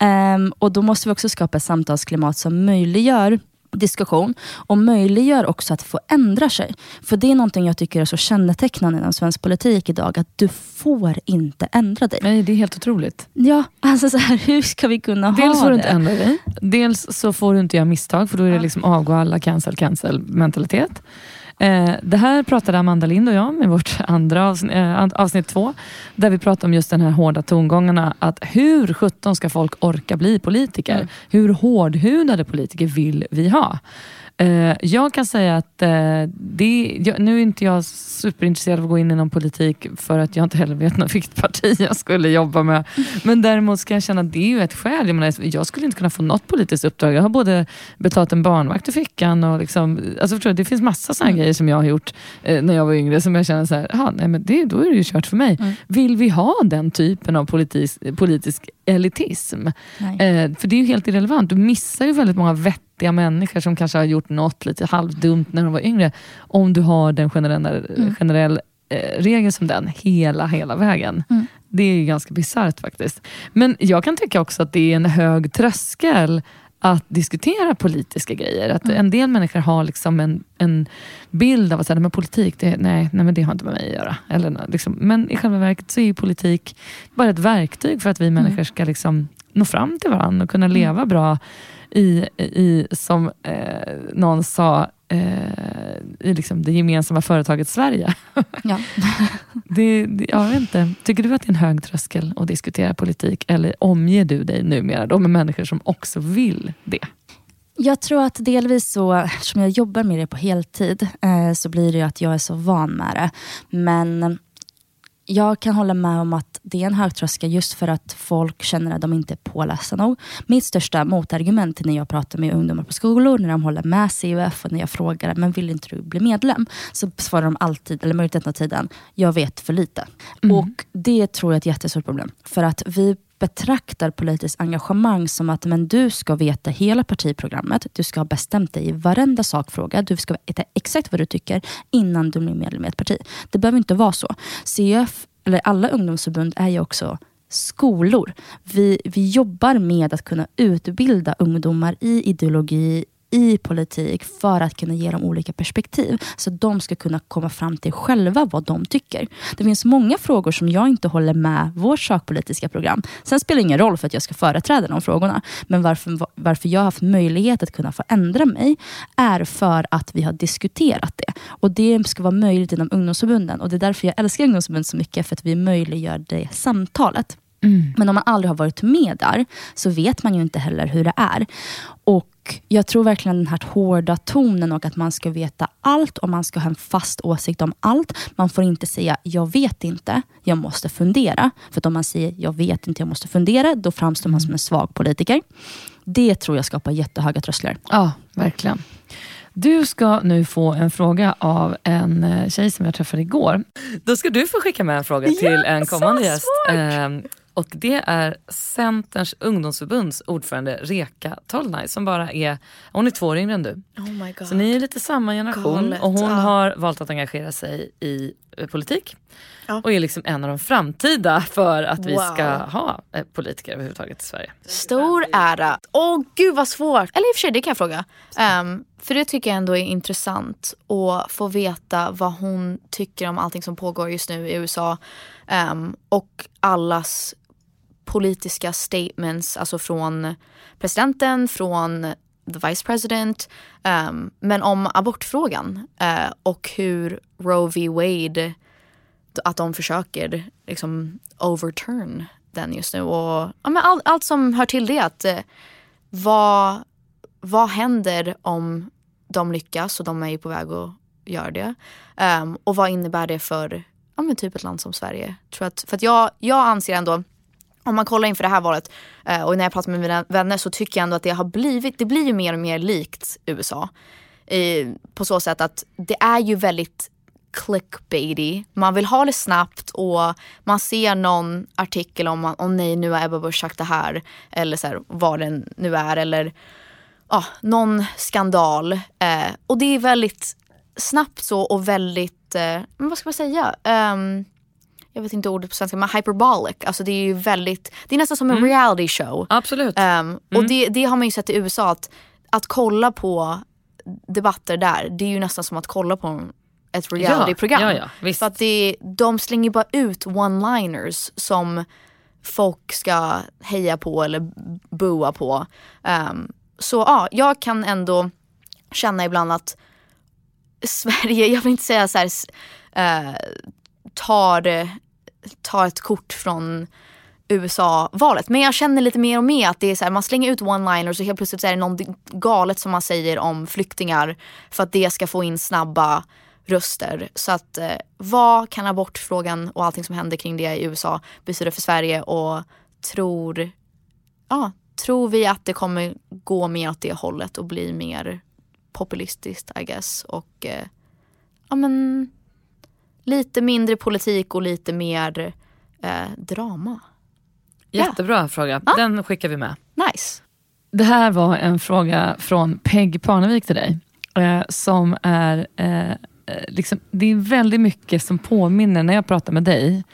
Ehm, och Då måste vi också skapa ett samtalsklimat som möjliggör diskussion och möjliggör också att få ändra sig. För det är någonting jag tycker är så kännetecknande inom svensk politik idag, att du får inte ändra dig. Nej, det är helt otroligt. Ja, alltså så här, hur ska vi kunna Dels ha får du det? inte ändra dig. Dels så får du inte göra misstag, för då är det liksom avgå alla cancel, cancel mentalitet. Eh, det här pratade Amanda Lind och jag med vårt andra avsnitt, eh, avsnitt två, där vi pratade om just den här hårda tongångarna. Att hur 17 ska folk orka bli politiker? Mm. Hur hårdhudade politiker vill vi ha? Eh, jag kan säga att eh, det, nu är inte jag superintresserad av att gå in i någon politik för att jag inte heller vet något vilket parti jag skulle jobba med. Men däremot ska jag känna att det är ju ett skäl. Jag, menar, jag skulle inte kunna få något politiskt uppdrag. Jag har både betalat en barnvakt i fickan och liksom, alltså förstår det finns massa sådana Mm. grejer som jag har gjort eh, när jag var yngre som jag känner så här, "Jaha, nej, men det, då är det ju kört för mig. Mm. Vill vi ha den typen av politisk, politisk elitism? Eh, för det är ju helt irrelevant. Du missar ju väldigt många vettiga människor som kanske har gjort något lite halvdumt när de var yngre. Om du har den generella, Mm. generell eh, regel som den hela, hela vägen. Mm. Det är ju ganska bisarrt faktiskt. Men jag kan tycka också att det är en hög tröskel att diskutera politiska grejer. Att Mm. En del människor har liksom en, en bild av att säga, men politik, det, nej, nej, men det har inte med mig att göra. Eller, liksom, men i själva verket så är ju politik bara ett verktyg för att vi människor ska liksom nå fram till varandra och kunna Mm. leva bra i, i som eh, någon sa, eh, i liksom det gemensamma företaget Sverige. Ja. Det, det, jag vet inte. Tycker du att det är en hög tröskel att diskutera politik eller omger du dig numera då med människor som också vill det? Jag tror att delvis så, eftersom jag jobbar med det på heltid, eh, så blir det att jag är så van med det. Men jag kan hålla med om att det är en hög tröskel just för att folk känner att de inte är pålästa nog. Mitt största motargument när jag pratar med ungdomar på skolor, när de håller med CUF och när jag frågar men vill inte du bli medlem? Så svarar de alltid, eller majoriteten av tiden, jag vet för lite. Mm. Och det tror jag är ett jättestort problem. För att vi betraktar politiskt engagemang som att men du ska veta hela partiprogrammet, du ska ha bestämt dig i varenda sakfråga, du ska veta exakt vad du tycker innan du blir medlem i ett parti. Det behöver inte vara så. CUF, eller alla ungdomsförbund, är ju också skolor. Vi, vi jobbar med att kunna utbilda ungdomar i ideologi, i politik för att kunna ge dem olika perspektiv. Så att de ska kunna komma fram till själva vad de tycker. Det finns många frågor som jag inte håller med vårt sakpolitiska program. Sen spelar det ingen roll för att jag ska företräda de frågorna. Men varför, varför jag har haft möjlighet att kunna få ändra mig är för att vi har diskuterat det. Och det ska vara möjligt inom ungdomsförbunden. Och det är därför jag älskar ungdomsförbund så mycket. För att vi möjliggör det samtalet. Mm. Men om man aldrig har varit med där så vet man ju inte heller hur det är. Och jag tror verkligen den här hårda tonen och att man ska veta allt och man ska ha en fast åsikt om allt. Man får inte säga jag vet inte, jag måste fundera. För om man säger jag vet inte, jag måste fundera, då framstår man som en svag politiker. Det tror jag skapar jättehöga trösklar. Ja, verkligen. Du ska nu få en fråga av en eh, tjej som jag träffade igår. Då ska du få skicka med en fråga till en kommande gäst. Och det är Centerns ungdomsförbunds ordförande Reka Tolnaj som bara är, hon är två år yngre än du. Oh Så ni är lite samma generation Galet, och hon ja. har valt att engagera sig i politik. Ja. Och är liksom en av de framtida för att vi ska ha eh, politiker överhuvudtaget i Sverige. Stor ära. Åh oh, gud vad svårt. Eller i och för sig det kan jag fråga. Um, för det tycker jag ändå är intressant att få veta vad hon tycker om allting som pågår just nu i USA. Um, och allas politiska statements, alltså från presidenten, från the vice president, um, men om abortfrågan uh, och hur Roe v Wade, att de försöker liksom overturn den just nu. Och ja, men all, allt som hör till det. Att, uh, vad, vad händer om de lyckas och de är ju på väg att göra det. Um, och vad innebär det för ja, men typ ett land som Sverige? Tror att, för att jag, jag anser ändå om man kollar inför det här valet eh, och när jag pratar med mina vänner så tycker jag ändå att det har blivit, det blir ju mer och mer likt USA. på så sätt att det är ju väldigt clickbaity. Man vill ha det snabbt och man ser någon artikel om att oh nej nu har Ebba Busch sagt det här. Eller så här, vad den nu är. Eller ah, någon skandal. Eh, och det är väldigt snabbt så och väldigt, eh, vad ska man säga? Um, jag vet inte ordet på svenska, men hyperbolic. Alltså det är ju väldigt, det är nästan som en mm. reality show. Absolut. Um, mm. Och det, det har man ju sett i USA, att, att kolla på debatter där, det är ju nästan som att kolla på ett realityprogram. Ja, ja, ja, För att det, de slänger bara ut one-liners som folk ska heja på eller boa på. Um, så ja, jag kan ändå känna ibland att Sverige, jag vill inte säga så här, uh, tar, eh, tar ett kort från USA-valet. Men jag känner lite mer och mer att det är så här, man slänger ut one-liners och helt plötsligt så är det något galet som man säger om flyktingar för att det ska få in snabba röster. Så att eh, vad kan abortfrågan och allting som händer kring det i USA betyda för Sverige och tror, ja, tror vi att det kommer gå mer åt det hållet och bli mer populistiskt I guess och eh, ja men lite mindre politik och lite mer eh, drama. Jättebra ja. fråga. Den skickar vi med. Nice. Det här var en fråga från Peg Parnevik till dig. Eh, som är, eh, eh liksom, det är väldigt mycket som påminner, när jag pratar med dig,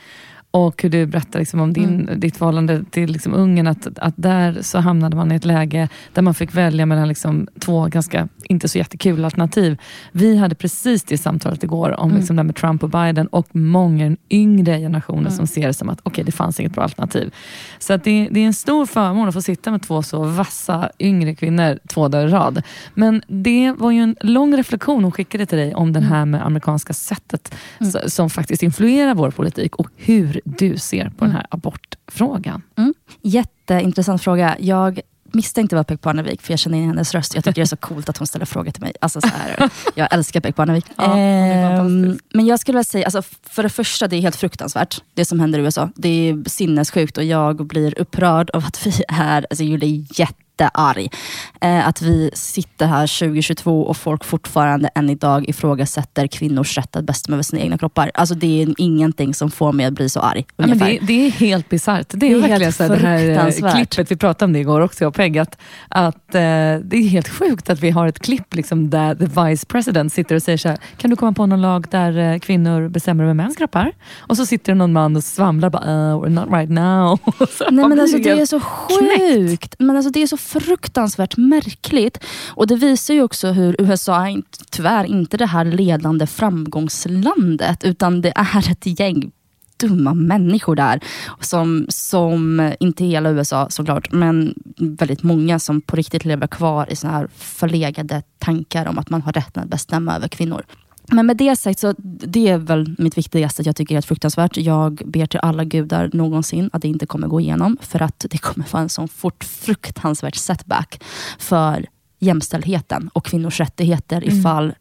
och hur du berättar liksom om din, mm. ditt förhållande till liksom Ungern, att, att där så hamnade man i ett läge där man fick välja mellan liksom två ganska, inte så jättekul alternativ. Vi hade precis det samtalet igår om mm. liksom det med Trump och Biden och många yngre generationer mm. som ser det som att okay, det fanns inget bra alternativ. Så att det, det är en stor förmån att få sitta med två så vassa yngre kvinnor två dagar i rad. Men det var ju en lång reflektion hon skickade till dig om det här med amerikanska sättet mm. som faktiskt influerar vår politik och hur du ser på den här abortfrågan. Mm. Jätteintressant fråga. Jag misstänkte var Peg Parnevik, för jag känner igen hennes röst. Jag tycker det är så coolt att hon ställer frågor till mig. Alltså, så här, jag älskar Peg Parnevik. Ja, ehm, men jag skulle vilja säga, alltså, för det första, det är helt fruktansvärt, det som händer i USA. Det är sinnessjukt och jag blir upprörd av att vi är, alltså Julia är jätte jättearg. Eh, att vi sitter här 2022 och folk fortfarande än idag ifrågasätter kvinnors rätt att bestämma över sina egna kroppar. Alltså det är ingenting som får mig att bli så arg. Ja, men det, det, är helt bisarrt. Det är, det är verkligen så det här eh, klippet, vi pratade om det igår också, jag och Peg, att, att eh, det är helt sjukt att vi har ett klipp liksom, där the vice president sitter och säger så här, kan du komma på någon lag där eh, kvinnor bestämmer över mäns kroppar? Och så sitter det någon man och svamlar, bara, uh, we're not right now. Nej, men alltså, det är så sjukt. Men alltså, det är så fruktansvärt märkligt. Och Det visar ju också hur USA är tyvärr inte det här ledande framgångslandet, utan det är ett gäng dumma människor där. Som, som, inte hela USA såklart, men väldigt många som på riktigt lever kvar i såna här förlegade tankar om att man har rätten att bestämma över kvinnor. Men med det sagt, så det är väl mitt viktigaste, att jag tycker det är fruktansvärt. Jag ber till alla gudar någonsin att det inte kommer gå igenom, för att det kommer vara en sån fort fruktansvärt setback för jämställdheten och kvinnors rättigheter mm. ifall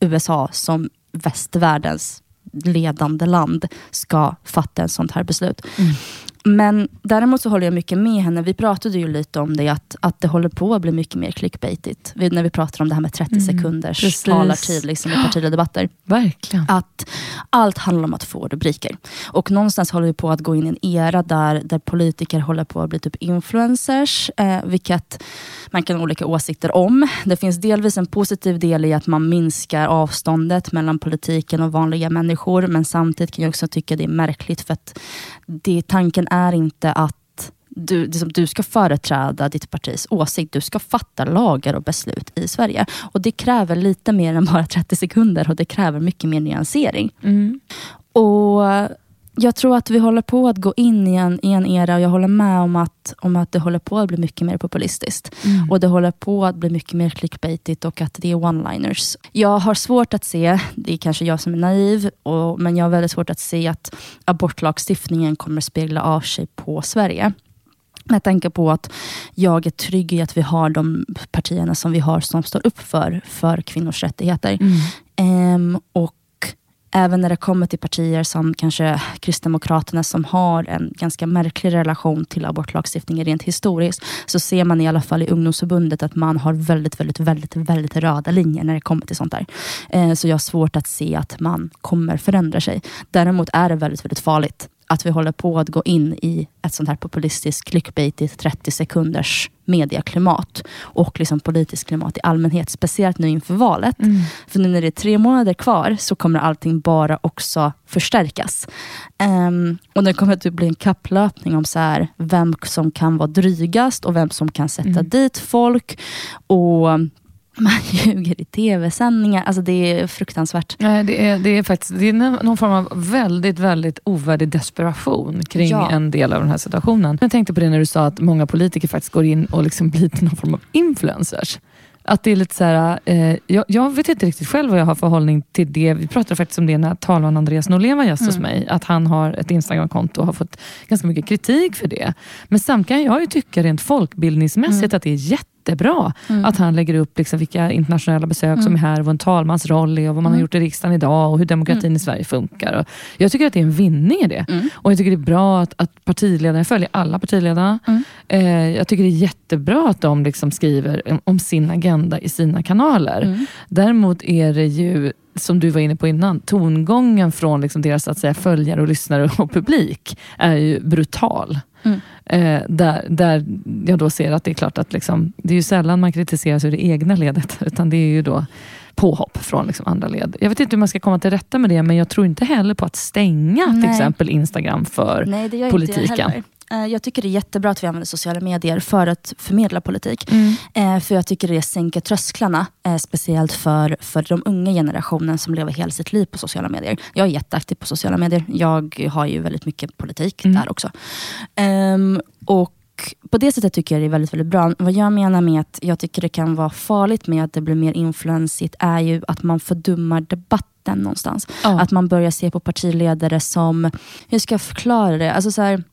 USA som västvärldens ledande land ska fatta ett sånt här beslut. Mm. Men däremot så håller jag mycket med henne. Vi pratade ju lite om det, att, att det håller på att bli mycket mer clickbaitigt. när vi pratar om det här med 30 mm, sekunders mm, talartid liksom, i partiledardebatter. Verkligen. Att allt handlar om att få rubriker. Och någonstans håller vi på att gå in i en era där, där politiker håller på att bli typ influencers. Eh, vilket man kan ha olika åsikter om. Det finns delvis en positiv del i att man minskar avståndet mellan politiken och vanliga människor. Men samtidigt kan jag också tycka det är märkligt för att det, tanken är inte att du, liksom, du ska företräda ditt partis åsikt. Du ska fatta lagar och beslut i Sverige. Och Det kräver lite mer än bara 30 sekunder och det kräver mycket mer nyansering. Mm. Och jag tror att vi håller på att gå in i en, i en era och jag håller med om att, om att det håller på att bli mycket mer populistiskt. Mm. Och det håller på att bli mycket mer clickbaitigt och att det är one-liners. Jag har svårt att se, det är kanske jag som är naiv, och, men jag har väldigt svårt att se att abortlagstiftningen kommer spegla av sig på Sverige. Med tanke på att jag är trygg i att vi har de partierna som vi har som står upp för, för kvinnors rättigheter. Mm. Um, och även när det kommer till partier som kanske Kristdemokraterna som har en ganska märklig relation till abortlagstiftningen rent historiskt, så ser man i alla fall i ungdomsförbundet att man har väldigt, väldigt, väldigt, väldigt röda linjer när det kommer till sånt där. Eh, så jag har svårt att se att man kommer förändra sig. Däremot är det väldigt, väldigt farligt att vi håller på att gå in i ett sånt här populistiskt clickbaitigt 30 sekunders medieklimat och liksom politiskt klimat i allmänhet. Speciellt nu inför valet. Mm. För nu när det är tre månader kvar så kommer allting bara också förstärkas. Um, och det kommer att bli en kapplöpning om så här, vem som kan vara drygast och vem som kan sätta mm. dit folk. Och man ljuger i tv-sändningar. Alltså det är fruktansvärt. Nej, det, är, det är faktiskt det är någon form av väldigt, väldigt ovärdig desperation kring ja. en del av den här situationen. Jag tänkte på det när du sa att många politiker faktiskt går in och liksom blir någon form av influencers. Att det är lite så här, eh, jag, jag, vet inte riktigt själv vad jag har för hållning till det. Vi pratade faktiskt om det när talman Andreas Norlén var gäst mm. hos mig. Att han har ett Instagramkonto och har fått ganska mycket kritik för det. Men samtidigt kan jag ju tycka rent folkbildningsmässigt mm. att det är jätte jättebra mm. att han lägger upp liksom vilka internationella besök mm. som är här, vad en talmans roll är och vad man har mm. gjort i riksdagen idag och hur demokratin mm. i Sverige funkar. Och jag tycker att det är en vinning i det. Mm. Och jag tycker det är bra att, att partiledarna, jag följer alla partiledarna. Eh, jag tycker det är jättebra att de liksom skriver om sin agenda i sina kanaler. Däremot är det ju som du var inne på innan, tongången från liksom deras att säga, följare, och lyssnare och publik är ju brutal. Mm. Eh, där, där jag då ser att det är klart att liksom, det är ju sällan man kritiseras ur det egna ledet, utan det är ju då påhopp från liksom andra led. Jag vet inte hur man ska komma till rätta med det, men jag tror inte heller på att stänga Nej. till exempel Instagram för Nej, det gör politiken. Inte jag heller. Eh, jag tycker det är jättebra att vi använder sociala medier för att förmedla politik. Mm. Eh, för jag tycker det sänker trösklarna, eh, speciellt för, för de unga generationen som lever hela sitt liv på sociala medier. Jag är jätteaktiv på sociala medier. Jag har ju väldigt mycket politik mm. där också. Um, och på det sättet tycker jag det är väldigt, väldigt bra. Vad jag menar med att jag tycker det kan vara farligt med att det blir mer influensigt är ju att man fördummar debatten någonstans. Oh. Att man börjar se på partiledare som, hur ska jag förklara det? Alltså så här,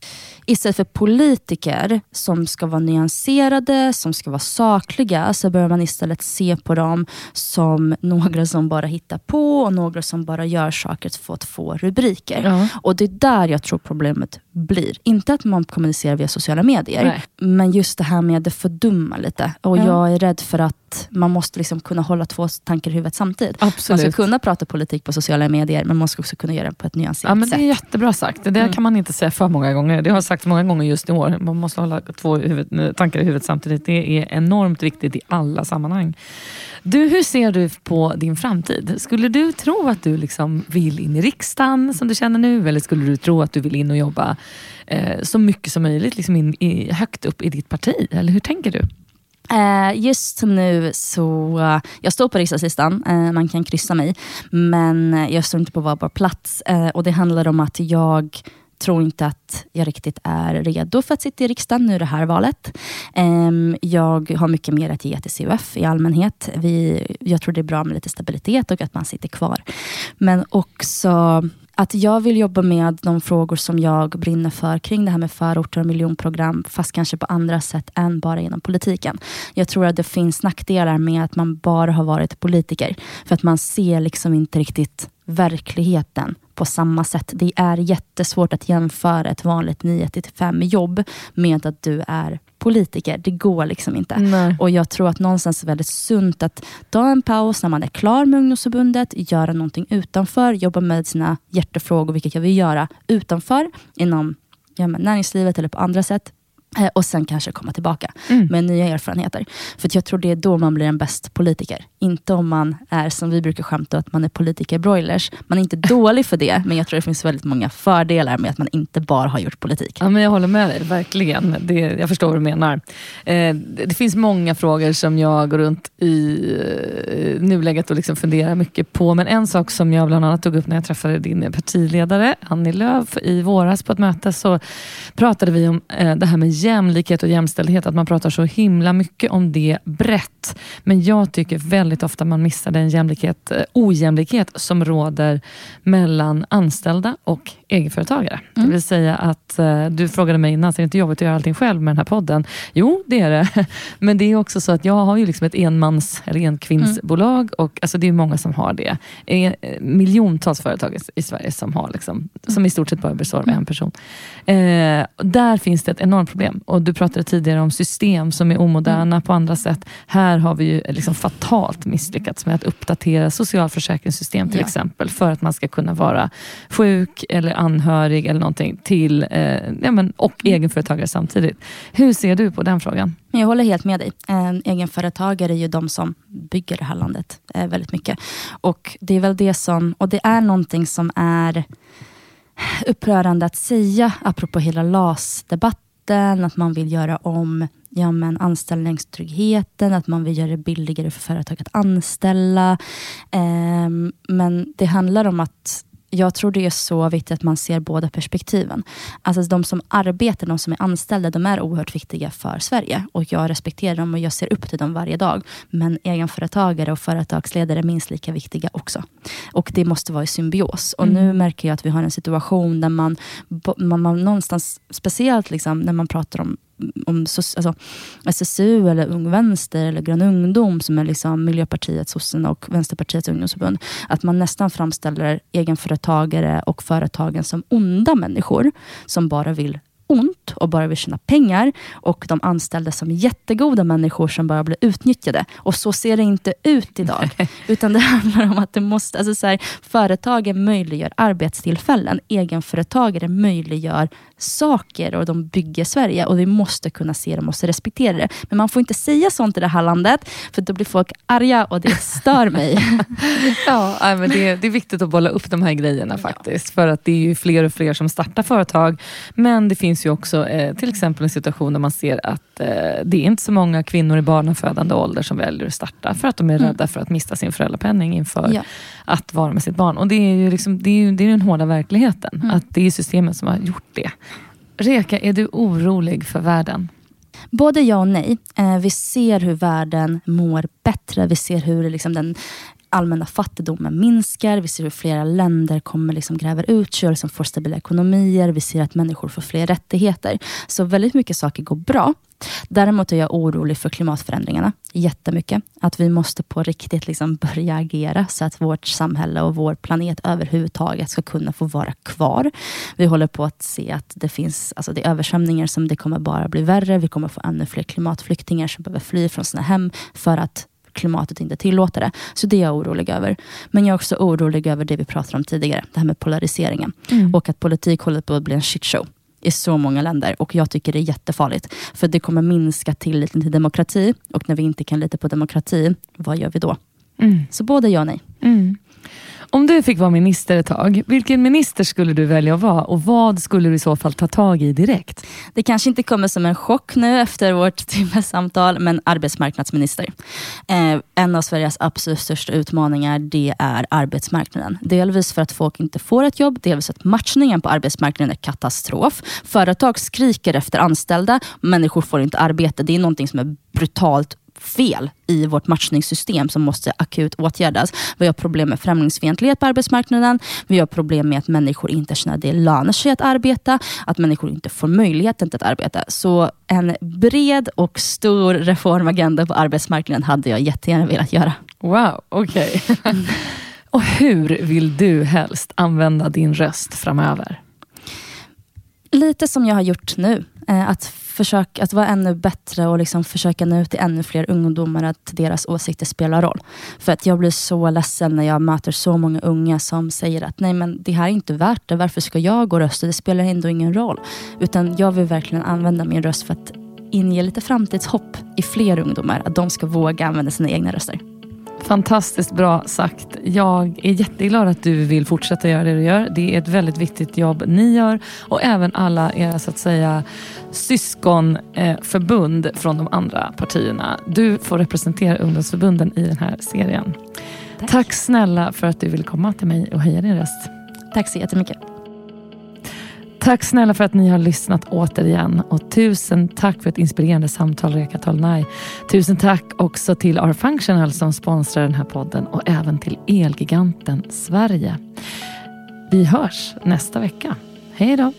Istället för politiker som ska vara nyanserade, som ska vara sakliga, så börjar man istället se på dem som några som bara hittar på och några som bara gör saker för att få rubriker. Ja. Och det är där jag tror problemet blir. Inte att man kommunicerar via sociala medier, Nej. men just det här med att det fördummar lite. Och ja. jag är rädd för att man måste liksom kunna hålla två tankar i huvudet samtidigt. Absolut. Man ska kunna prata politik på sociala medier, men man ska också kunna göra det på ett nyanserat ja, men sätt. Det är jättebra sagt. Det där mm. kan man inte säga för många gånger. Det har jag sagt många gånger just i år. Man måste hålla två huvud, tankar i huvudet samtidigt. Det är enormt viktigt i alla sammanhang. Du, hur ser du på din framtid? Skulle du tro att du liksom vill in i riksdagen som du känner nu? Eller skulle du tro att du vill in och jobba eh, så mycket som möjligt liksom in, i, högt upp i ditt parti? Eller hur tänker du? Eh, just nu så, jag står på riksdagslistan, eh, man kan kryssa mig, men jag står inte på valbar plats. Eh, och det handlar om att jag tror inte att jag riktigt är redo för att sitta i riksdagen nu det här valet. Ehm, jag har mycket mer att ge till CUF i allmänhet. Vi, jag tror det är bra med lite stabilitet och att man sitter kvar. Men också att jag vill jobba med de frågor som jag brinner för kring det här med förorter och miljonprogram, fast kanske på andra sätt än bara inom politiken. Jag tror att det finns nackdelar med att man bara har varit politiker, för att man ser liksom inte riktigt verkligheten på samma sätt. Det är jättesvårt att jämföra ett vanligt 9-5 jobb med att du är politiker. Det går liksom inte. Nej. Och jag tror att någonstans är väldigt sunt att ta en paus när man är klar med ungdomsförbundet, göra någonting utanför, jobba med sina hjärtefrågor, vilket jag vill göra utanför, inom ja, näringslivet eller på andra sätt. Eh, och sen kanske komma tillbaka Mm. med nya erfarenheter. För jag tror det är då man blir en bäst politiker. Inte om man är, som vi brukar skämta, att man är politiker-broilers. Man är inte dålig för det, men jag tror det finns väldigt många fördelar med att man inte bara har gjort politik. Ja, men jag håller med dig, verkligen. Det, jag förstår vad du menar. Eh, det, det finns många frågor som jag går runt i eh, nuläget och liksom funderar mycket på. Men en sak som jag bland annat tog upp när jag träffade din partiledare Annie Lööf i våras på ett möte, så pratade vi om eh, det här med jämlikhet och jämställdhet. Att man pratar så himla mycket om det brett. Men jag tycker väldigt ofta man missar den jämlikhet, eh, ojämlikhet som råder mellan anställda och egenföretagare. Det vill säga att eh, du frågade mig innan, så är det inte jobbigt att göra allting själv med den här podden? Jo, det är det. Men det är också så att jag har ju liksom ett enmans eller enkvinnsbolag och alltså det är många som har det. Eh, Miljontals företag i- Sverige som har liksom, som i stort sett bara består av en person. Eh, där finns det ett enormt problem. Och Du pratade tidigare om system som är omoderna på andra sätt. Här har vi ju liksom fatalt misslyckats med att uppdatera socialförsäkringssystem till Ja. exempel, för att man ska kunna vara sjuk eller anhörig eller någonting till, eh, ja, men, och egenföretagare samtidigt. Hur ser du på den frågan? Jag håller helt med dig. En egenföretagare är ju de som bygger det här landet eh, väldigt mycket. Och det är väl det som, och det är någonting som är upprörande att säga, apropå hela LAS-debatten, att man vill göra om ja, men anställningstryggheten, att man vill göra det billigare för företag att anställa. Eh, men det handlar om att jag tror det är så viktigt att man ser båda perspektiven. Alltså de som arbetar, de som är anställda, de är oerhört viktiga för Sverige. Och jag respekterar dem och jag ser upp till dem varje dag. Men egenföretagare och företagsledare är minst lika viktiga också. Och det måste vara i symbios. Och nu märker jag att vi har en situation där man, man, man någonstans, speciellt liksom när man pratar om om alltså, SSU eller Ung Vänster eller Grön Ungdom som är liksom Miljöpartiet, sossarna och Vänsterpartiets ungdomsförbund. Att man nästan framställer egenföretagare och företagen som onda människor som bara vill ont och bara vill tjäna pengar och de anställda som jättegoda människor som bara blir utnyttjade. Och så ser det inte ut idag. Utan det handlar om att det måste, alltså så här, företagen möjliggör arbetstillfällen. Egenföretagare möjliggör saker och de bygger Sverige och vi måste kunna se det, måste respektera det. Men man får inte säga sånt i det här landet för då blir folk arga och det stör mig. Ja, men det, det är viktigt att bolla upp de här grejerna faktiskt. För att det är fler och fler som startar företag. Men det finns ju också eh, till exempel en situation där man ser att eh, det är inte så många kvinnor i barnafödande ålder som väljer att starta. För att de är rädda för att mista sin föräldrapenning inför Ja. Att vara med sitt barn. Och det är ju liksom, det är ju, det är den hårda verkligheten. Att det är systemet som har gjort det. Reka, är du orolig för världen? Både ja och nej. Eh, vi ser hur världen mår bättre. Vi ser hur liksom den allmänna fattigdomen minskar. Vi ser hur flera länder kommer liksom gräver ut sig och liksom får stabila ekonomier. Vi ser att människor får fler rättigheter. Så väldigt mycket saker går bra. Däremot är jag orolig för klimatförändringarna jättemycket. Att vi måste på riktigt liksom börja agera så att vårt samhälle och vår planet överhuvudtaget ska kunna få vara kvar. Vi håller på att se att det finns alltså det är översvämningar som det kommer bara bli värre. Vi kommer få ännu fler klimatflyktingar som behöver fly från sina hem för att klimatet inte tillåter det. Så det är jag orolig över. Men jag är också orolig över det vi pratade om tidigare. Det här med polariseringen. Och att politik håller på att bli en shitshow i så många länder och jag tycker det är jättefarligt. För det kommer minska tilliten till demokrati och när vi inte kan lita på demokrati, vad gör vi då? Mm. Så både ja och nej. Mm. Om du fick vara minister ett tag, vilken minister skulle du välja att vara och vad skulle du i så fall ta tag i direkt? Det kanske inte kommer som en chock nu efter vårt timmesamtal, men arbetsmarknadsminister. Eh, en av Sveriges absolut största utmaningar det är arbetsmarknaden. Delvis för att folk inte får ett jobb, delvis att matchningen på arbetsmarknaden är katastrof. Företag skriker efter anställda, människor får inte arbete. Det är någonting som är brutalt fel i vårt matchningssystem som måste akut åtgärdas. Vi har problem med främlingsfientlighet på arbetsmarknaden. Vi har problem med att människor inte känner att det lönar sig att arbeta. Att människor inte får möjligheten till att arbeta. Så en bred och stor reformagenda på arbetsmarknaden hade jag jättegärna velat göra. Wow, okej. Okay. och hur vill du helst använda din röst framöver? Lite som jag har gjort nu. Eh, att försök att vara ännu bättre och liksom försöka nå ut till ännu fler ungdomar att deras åsikter spelar roll. För att jag blir så ledsen när jag möter så många unga som säger att nej men det här är inte värt det. Varför ska jag gå och rösta? Det spelar ändå ingen roll. Utan jag vill verkligen använda min röst för att inge lite framtidshopp i fler ungdomar. Att de ska våga använda sina egna röster. Fantastiskt bra sagt. Jag är jätteglad att du vill fortsätta göra det du gör. Det är ett väldigt viktigt jobb ni gör och även alla era så att säga syskonförbund från de andra partierna. Du får representera ungdomsförbunden i den här serien. Tack. Tack snälla för att du ville komma till mig och höja din röst. Tack så jättemycket. Tack snälla för att ni har lyssnat återigen och tusen tack för ett inspirerande samtal Reka Tolnai. Tusen tack också till R-Functional som sponsrar den här podden och även till Elgiganten Sverige. Vi hörs nästa vecka. Hej då!